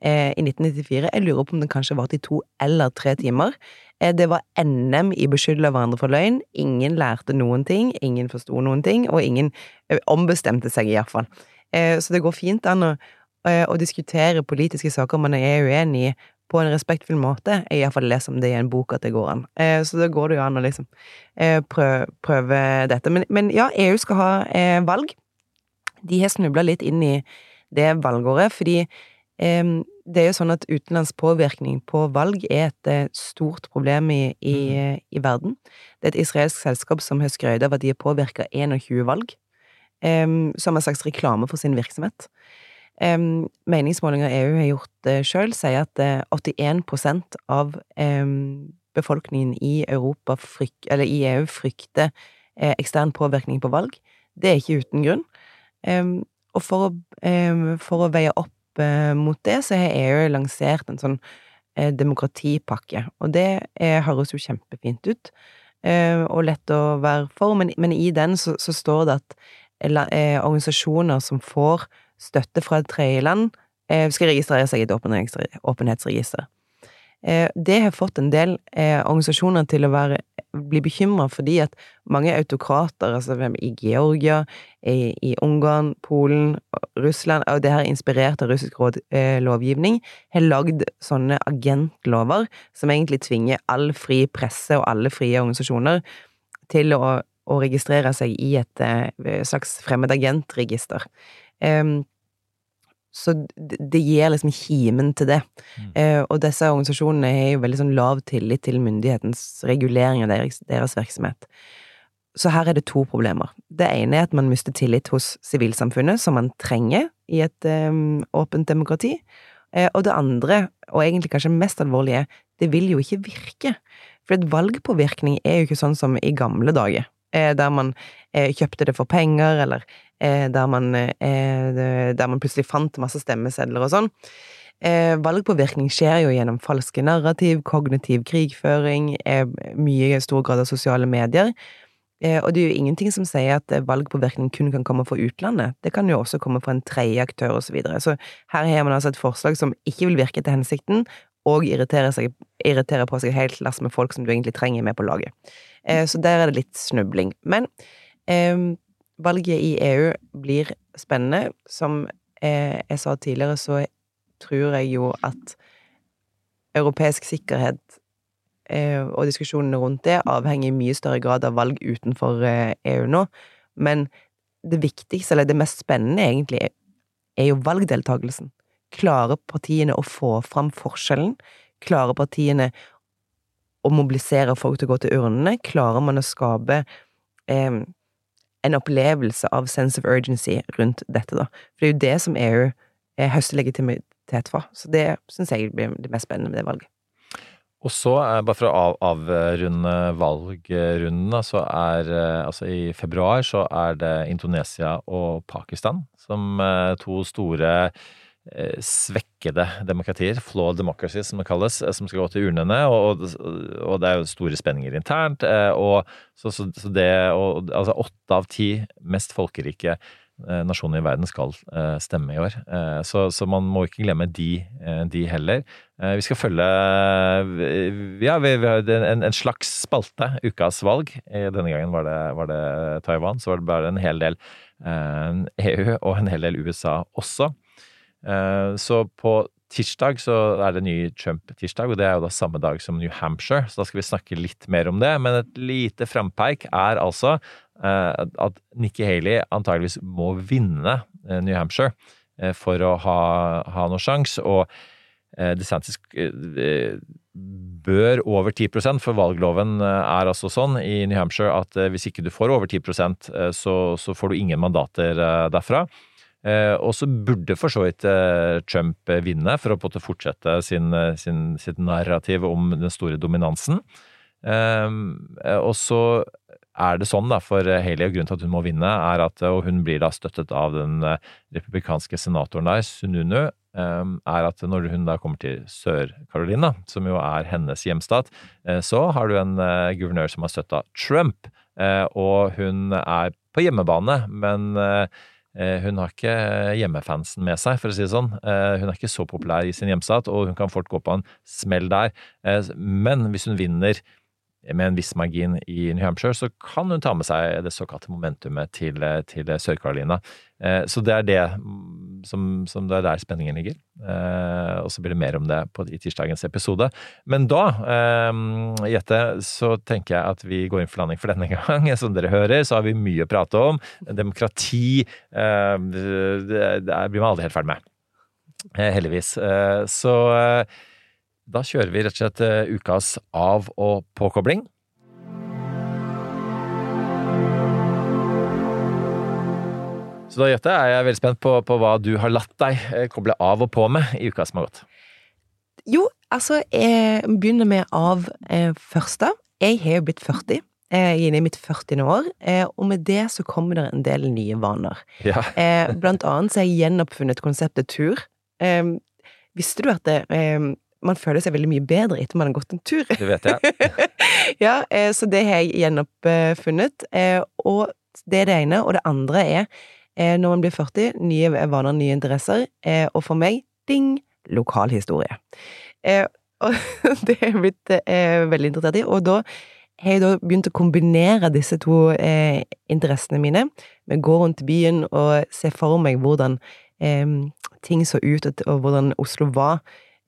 H: eh, i 1994. Jeg lurer på om den kanskje varte i to eller tre timer. Eh, det var NM i beskylde hverandre for løgn. Ingen lærte noen ting, ingen forsto noen ting, og ingen eh, ombestemte seg, iallfall. Eh, så det går fint an å, å diskutere politiske saker man er uenig i, på en respektfull måte. Jeg iallfall les om det i en bok at det går an. Så da går det jo an å liksom prøve, prøve dette. Men, men, ja, EU skal ha valg. De har snubla litt inn i det valgåret, fordi det er jo sånn at utenlandsk påvirkning på valg er et eh, stort problem i, i, i, verden. Det er et israelsk selskap som har skrøt av at de har påvirka 21 valg, eh, som en slags reklame for sin virksomhet. Meningsmålinger EU har gjort uh, sjøl, sier at uh, 81 av befolkningen i, Europa i EU frykter ekstern påvirkning på valg. Det er ikke uten grunn. Og for å, for å, veie opp uh, mot det, så har EU lansert en sånn uh, demokratipakke. Og det uh, høres jo kjempefint ut, og lett å være for, men, men i den så, så, står det at organisasjoner som får støtte fra et tredjeland eh, skal registrere seg i et åpenhetsregister. Eh, det har fått en del eh, organisasjoner til å være, bli bekymra fordi at mange autokrater, altså i Georgia, i, i Ungarn, Polen, Russland, og det her inspirert av russisk råd, lovgivning, har lagd sånne agentlover som egentlig tvinger all fri presse og alle frie organisasjoner til å, å registrere seg i et slags fremmedagentregister. Um, så det, gir liksom kimen til det. Mm. Eh, og disse organisasjonene har jo veldig sånn lav tillit til myndighetens regulering av deres, deres, virksomhet. Så her er det to problemer. Det ene er at man mister tillit hos sivilsamfunnet, som man trenger i et eh, åpent demokrati. Eh, og det andre, og egentlig kanskje mest alvorlige, det vil jo ikke virke. For et valgpåvirkning er jo ikke sånn som i gamle dager. Eh, der man eh, kjøpte det for penger, eller eh, der man, der man plutselig fant masse stemmesedler og sånn. Valgpåvirkning skjer jo gjennom falske narrativ, kognitiv krigføring, mye i stor grad av sosiale medier. Og det er jo ingenting som sier at valgpåvirkning kun kan komme fra utlandet. Det kan jo også komme fra en tredje aktør, og så videre. Så her har man altså et forslag som ikke vil virke til hensikten, og irriterer, seg, irritere på seg helt lass med folk som du egentlig trenger med på laget. Eh, så der er det litt snubling. Men eh, valget i EU blir spennende. Som eh, jeg sa tidligere, så tror jeg jo at europeisk sikkerhet eh, og diskusjonene rundt det avhenger i mye større grad av valg utenfor EU eh, e nå. Men det viktigste, eller det mest spennende, egentlig, er jo valgdeltakelsen. Klarer partiene å få fram forskjellen? Klarer partiene å mobilisere folk til å gå til urnene? Klarer man å skape eh, en opplevelse av sense of urgency rundt dette, da? For det er jo det som EU eh, høster legitimitet for. Så det syns jeg blir det mest spennende med det valget.
G: Og så, bare for å avrunde valgrunden, så er eh, altså i februar så er det Indonesia og Pakistan som eh, to store svekkede demokratier, flawed democracies som det kalles, eh, som skal gå til urnene. Og, og det er jo store spenninger internt. Eh, og så, så, så det og, Altså åtte av ti mest folkerike nasjoner i verden skal stemme i år. Så, så man må ikke glemme de, de heller. Vi skal følge Ja, vi, vi har en, en, slags spalte, ukas valg. Denne gangen var det, var det Taiwan, så var det bare en hel del EU og en hel del USA også. Eh, så på tirsdag så er det ny Trump-tirsdag, og det er jo da samme dag som New Hampshire, så da skal vi snakke litt mer om det. Men et lite frampeik er altså eh, at Nikki Haley antageligvis må vinne eh, New Hampshire for å ha, ha noe sjanse. Og DeSantis bør over 10% for valgloven er altså sånn i New Hampshire at hvis ikke du får over 10 så, så får du ingen mandater derfra. Eh, og så burde for så vidt eh, Trump vinne for å fortsette sin, eh, sin, sitt narrativ om den store dominansen. Og så er det sånn da, for Haley, og grunnen til at hun må vinne, er at, og hun blir da støttet av den republikanske senatoren der, Sununu, er at når hun da kommer til Sør-Carolina, som jo er hennes hjemstat, så har du en guvernør som har støtta Trump, og hun er på hjemmebane, men hun har ikke hjemmefansen med seg, for å si det sånn. Eh, hun er ikke så populær i sin hjemstat, og hun kan fort gå på en smell der. Eh, men hvis hun vinner med en viss margin i New Hampshire, så kan hun ta med seg det såkalte momentumet til, til Sør-Carolina. Eh, så det er det som, som, det er der spenningen ligger. Eh, og så blir det mer om det på, i tirsdagens episode. Men da, eh, Jette, så tenker jeg at vi går inn for landing for denne gang. Som dere hører, så har vi mye å prate om. Demokrati det, blir man aldri helt ferdig med. Heldigvis. Så da kjører vi rett og slett eh, ukas av- og påkobling. Så da, Jette, er jeg veldig spent på, på, hva du har latt deg eh, koble av og på med i uka som har gått.
H: Jo, altså, jeg begynner med av eh, første. Jeg har jo blitt 40. Jeg er inne i mitt 40. år, eh, og med det så kommer det en del nye vaner.
G: Ja.
H: Eh, blant annet så har jeg gjenoppfunnet konseptet tur. Eh, visste du at det, man føler seg veldig mye bedre etter man har gått en tur.
G: Det vet jeg.
H: ja, eh, så det har jeg gjenoppfunnet. Eh, og det er det ene. Og det andre er, eh, når man blir 40, nye vaner, nye interesser. Og for meg, ding, lokalhistorie. Og det er jeg blitt veldig interessert i. Og da har jeg da begynt å kombinere disse to interessene mine. Med å gå rundt byen og se for meg hvordan ting så ut, og hvordan Oslo var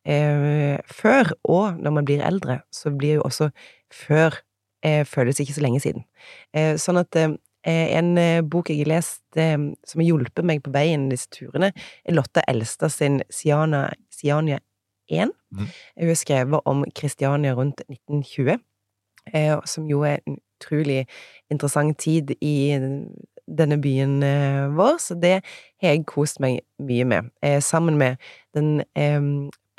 H: eh, før, og når man blir eldre, så blir jo også før eh, føles ikke så lenge siden. Eh, sånn at eh, en eh, bok jeg har lest eh, som har hjulpet meg på veien disse turene, er Lotta Elstad sin Siana, Siania 1. Mm. Hun har skrevet om Kristiania rundt 1920, som jo er en utrolig interessant tid i denne byen vår, så det har jeg kost meg mye med. sammen med den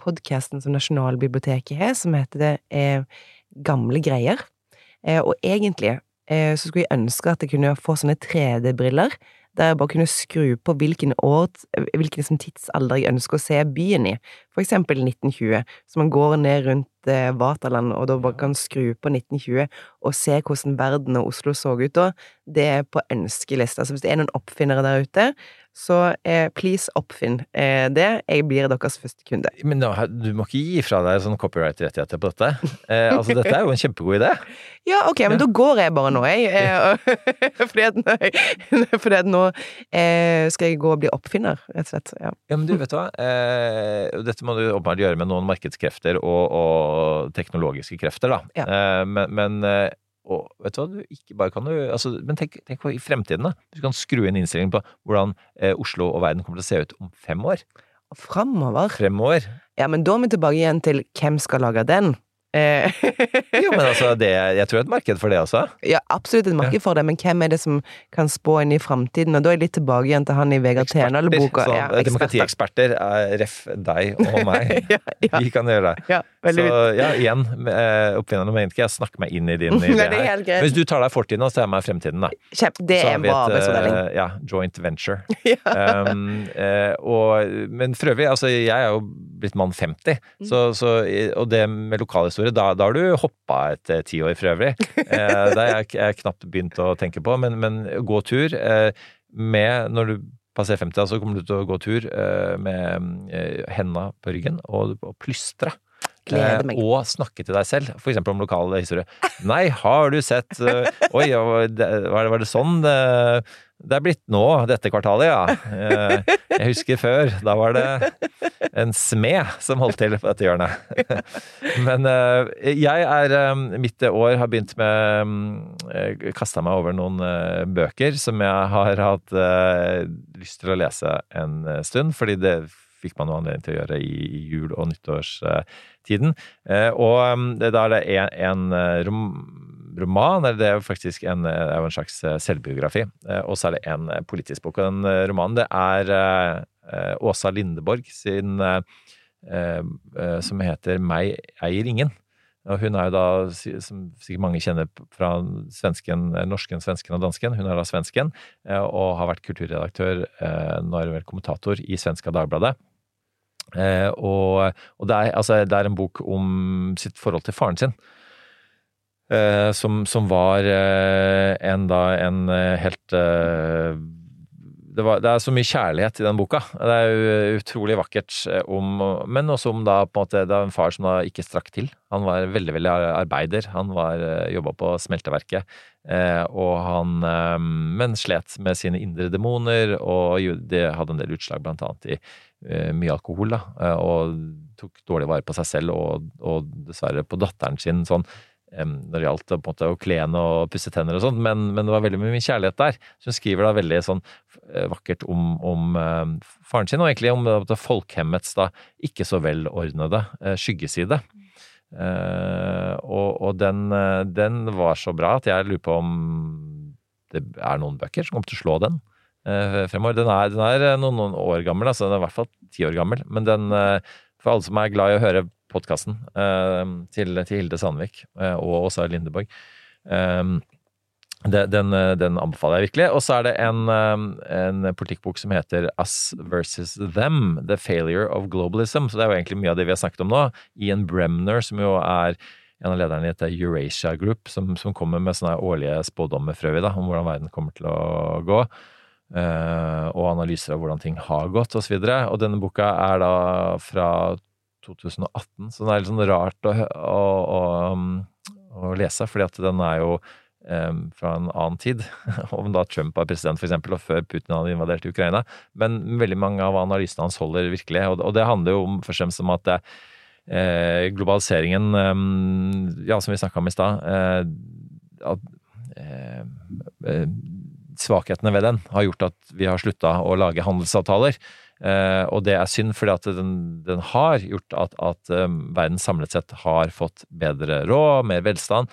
H: podkasten som Nasjonalbiblioteket har, som heter det eh, Gamle greier. Eh, og egentlig eh, så skulle jeg ønske at jeg kunne få sånne 3D-briller, der jeg bare kunne skru på hvilken, år, hvilken liksom, tidsalder jeg ønsker å se byen i. For eksempel 1920, så man går ned rundt eh, Vaterland og da bare kan skru på 1920 og se hvordan verden og Oslo så ut da. Det er på ønskelista. Så hvis det er noen oppfinnere der ute så eh, please, oppfinn eh, det. Jeg blir deres første kunde.
G: Men nå, du må ikke gi fra deg sånn copyright-rettigheter på dette. Eh, altså, dette er jo en kjempegod idé.
H: Ja, ok, men ja. da går jeg bare nå, jeg. Eh, fordi, at, fordi at nå eh, skal jeg gå og bli oppfinner, rett og slett. Ja,
G: ja men du, vet du hva. Eh, dette må du åpenbart gjøre med noen markedskrefter og, og teknologiske krefter, da. Ja. men, men og vet du hva, du ikke bare kan du altså, Men tenk, tenk, på i fremtiden, da. Du kan skru inn innstillingen på hvordan eh, Oslo og verden kommer til å se ut om fem år.
H: Framover?
G: Fremover.
H: Ja, men da er vi tilbake igjen til hvem skal lage den?
G: Eh. jo, men altså, det, jeg tror det er et marked for det også.
H: Ja, absolutt et marked for det, men hvem er det som kan spå inn i framtiden? Og da er jeg litt tilbake igjen til han i Vegard Tenal-boka.
G: Ja, demokratieksperter er ref deg og meg. ja, ja. Vi kan gjøre det. Så ja, igjen, eh, oppfinneren mener ikke jeg snakker meg inn i din idé her. Men hvis du tar deg fortiden, så tar jeg meg fremtiden, da.
H: Kjempe, det er en bra arbeidsfordeling.
G: Uh, ja, joint venture. um, uh, og, men for øvrig, altså, jeg er jo blitt mann 50, mm. så, så, og det med lokalhistorie historie. Da, da har du hoppa et eh, tiår for øvrig. Uh, det har jeg, jeg knapt begynt å tenke på. Men, men gå tur eh, med Når du passerer 50, så kommer du til å gå tur eh, med eh, henda på ryggen og, og plystre. Eh, og snakke til deg selv, f.eks. om lokal historie. Nei, har du sett Oi, var det, var det sånn det det er blitt nå, dette kvartalet, ja. Eh, jeg husker før. Da var det en smed som holdt til på dette hjørnet. Men eh, jeg er midt Mitt år har begynt med Kasta meg over noen bøker som jeg har hatt lyst til å lese en stund, fordi det fikk man jo anledning til å gjøre i jul- og nyttårstiden. Og da er det en, en rom roman, eller det er jo faktisk en, er jo en slags eh, selvbiografi. Eh, og så er det en eh, politisk bok. Og den romanen, det er Åsa Lindeborg sin som heter Meg eier ingen. Og hun er jo da, som sikkert mange kjenner fra svensken, norsken, svensken og dansken, hun er da svensken, og har vært kulturredaktør, nå er hun vel kommentator, i Svenska Dagbladet. Og, og det, er, altså, det er en bok om sitt forhold til faren sin. Eh, som, som, var eh, en, da, en eh, helt det, var, det, er så mye kjærlighet i den boka. Det er utrolig vakkert om Men også om da på en måte Det er en far som da ikke strakk til. Han var veldig, veldig arbeider. Han var jobba på smelteverket. og han Men slet med sine indre demoner, og det hadde en del utslag blant annet i mye alkohol, da. Og tok dårlig vare på seg selv og, og dessverre på datteren sin sånn når det gjaldt måte å kle henne og pusse tenner og sånn, men, men, det var veldig mye kjærlighet der. Så hun skriver da veldig sånn eh, vakkert om, om uh, faren sin, og egentlig om det folkhemmets da ikke så velordnede skyggeside. Og, og den, den, var så bra at jeg lurer på om det er noen bøker som kommer til å slå den fremover. Den er, den er noen, noen, år gammel, altså den er i hvert fall ti år gammel, men den, for alle som er glad i å høre podkasten eh, til, til, Hilde Sandvik eh, og Åsa Lindeborg. Eh, den, den, anbefaler jeg virkelig. Og så er det en, en, politikkbok som heter Us versus Them. The Failure of Globalism. Så det er jo egentlig mye av det vi har snakket om nå. Ian Bremner, som jo er en av lederne i dette Eurasia Group, som, som kommer med sånne årlige spådommer, frøy, om hvordan verden kommer til å gå. Uh, og analyser av hvordan ting har gått, osv. Og, så og denne boka er da fra 2018, så det er litt sånn rart å, å, å, um, å lese, fordi at den er jo um, fra en annen tid, om da Trump var president for eksempel, og før Putin hadde invadert Ukraina. Men veldig mange av analysene hans holder virkelig, og, og det handler jo om, først og fremst om at det, eh, globaliseringen, um, ja, som vi snakka om i stad eh, at eh, eh, svakhetene ved den har gjort at vi har slutta å lage handelsavtaler. Uh, og det er synd, fordi at den, den har gjort at, at um, verden samlet sett har fått bedre råd, mer velstand,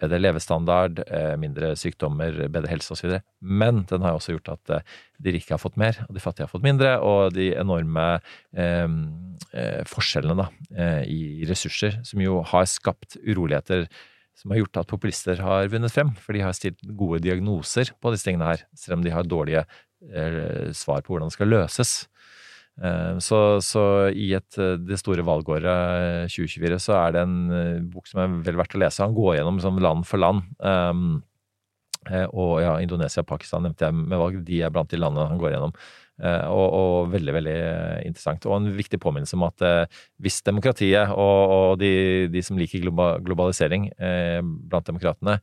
G: bedre levestandard, uh, mindre sykdommer, bedre helse osv. Men den har også gjort at uh, de rike har fått mer, og de fattige har fått mindre. Og de enorme forskjellene da, i ressurser, som jo har skapt uroligheter som har gjort at populister har vunnet frem, for de har stilt gode diagnoser på disse tingene her, selv om de har dårlige eh, svar på hvordan det skal løses. Eh, så, så, i et, eh, det store valgåret 2024 så er det en bok som er vel verdt å lese. Han går gjennom sånn land for land. Um, og ja, Indonesia og Pakistan nevnte jeg med valg. De er blant de landene han går gjennom. Eh, og, og, veldig, veldig interessant. Og en viktig påminnelse om at eh, hvis demokratiet og, og de, de, som liker globalisering eh, blant demokratene,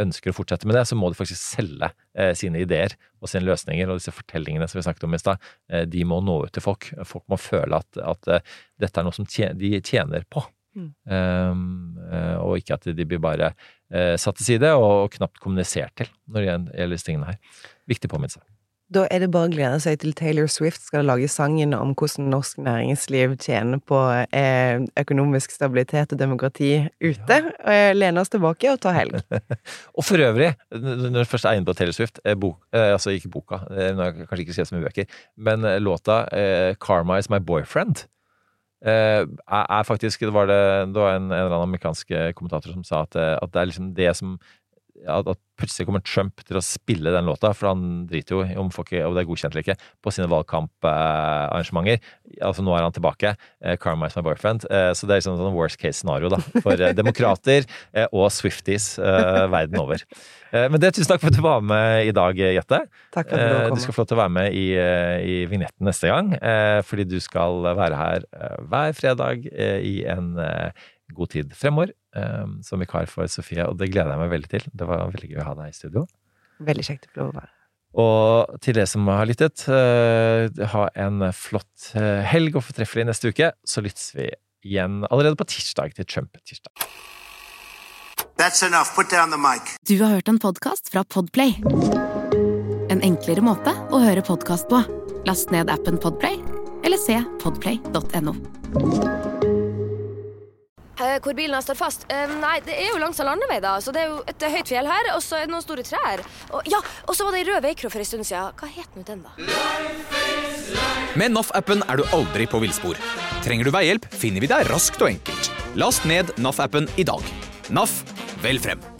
G: ønsker å fortsette med det, så må de faktisk selge sine ideer og sine løsninger. Og disse fortellingene som vi snakket om i stad, de må nå ut til folk. Folk må føle at, at dette er noe som de tjener på. Mm. Um, og ikke at de blir bare satt til side og knapt kommunisert til når det gjelder disse tingene her. Viktig påminnelse.
H: Da er det bare å glede seg til Taylor Swift skal lage sangen om hvordan norsk næringsliv tjener på eh, økonomisk stabilitet og demokrati ute. Ja. Lene oss tilbake og ta helg.
G: og for øvrig, når du først er inne på Taylor Swift, eh, bok, eh, altså ikke boka, eh, hun har kanskje ikke skrevet så mye bøker, men eh, låta eh, 'Karma Is My Boyfriend' er faktisk Det var, det, det var en, en, eller annen amerikansk kommentator som sa at, at det er liksom det som at, da plutselig kommer Trump til å spille den låta, for han driter jo om folk om det er godkjent eller ikke, på sine valgkamparrangementer. altså nå er han tilbake. Eh, Karma is my boyfriend. Eh, så det er liksom sånn worst case scenario da, for eh, demokrater og Swifties verden over. Men det, tusen takk for at du var med i dag, Jette.
H: Takk for at
G: Du Du skal få lov til å være med i, i vignetten neste gang, fordi du skal være her hver fredag i en god tid fremover um, som vikar for Sofie, og det gleder jeg meg veldig til. Det var veldig gøy å ha deg i studio.
H: Veldig kjekt å få lov å være
G: og til dere som har lyttet, uh, ha en flott uh, helg og fortreffelig neste uke. Så lyttes vi igjen allerede på tirsdag til Trump-tirsdag.
I: Du har hørt en podkast fra Podplay. En enklere måte å høre podkast på. Last ned appen Podplay, eller se podplay.no.
J: Eh, hvor bilen har stått fast? Uh, nei, det er jo langs en landevei, da. Så det er jo et høyt fjell her, og så er det noen store trær. Og, ja, og så var det ei rød veikro for en stund siden. Hva het nå den, da?
K: Med NAF-appen er du aldri på villspor. Trenger du veihjelp, finner vi deg raskt og enkelt. Last ned NAF-appen i dag. NAF, vel frem.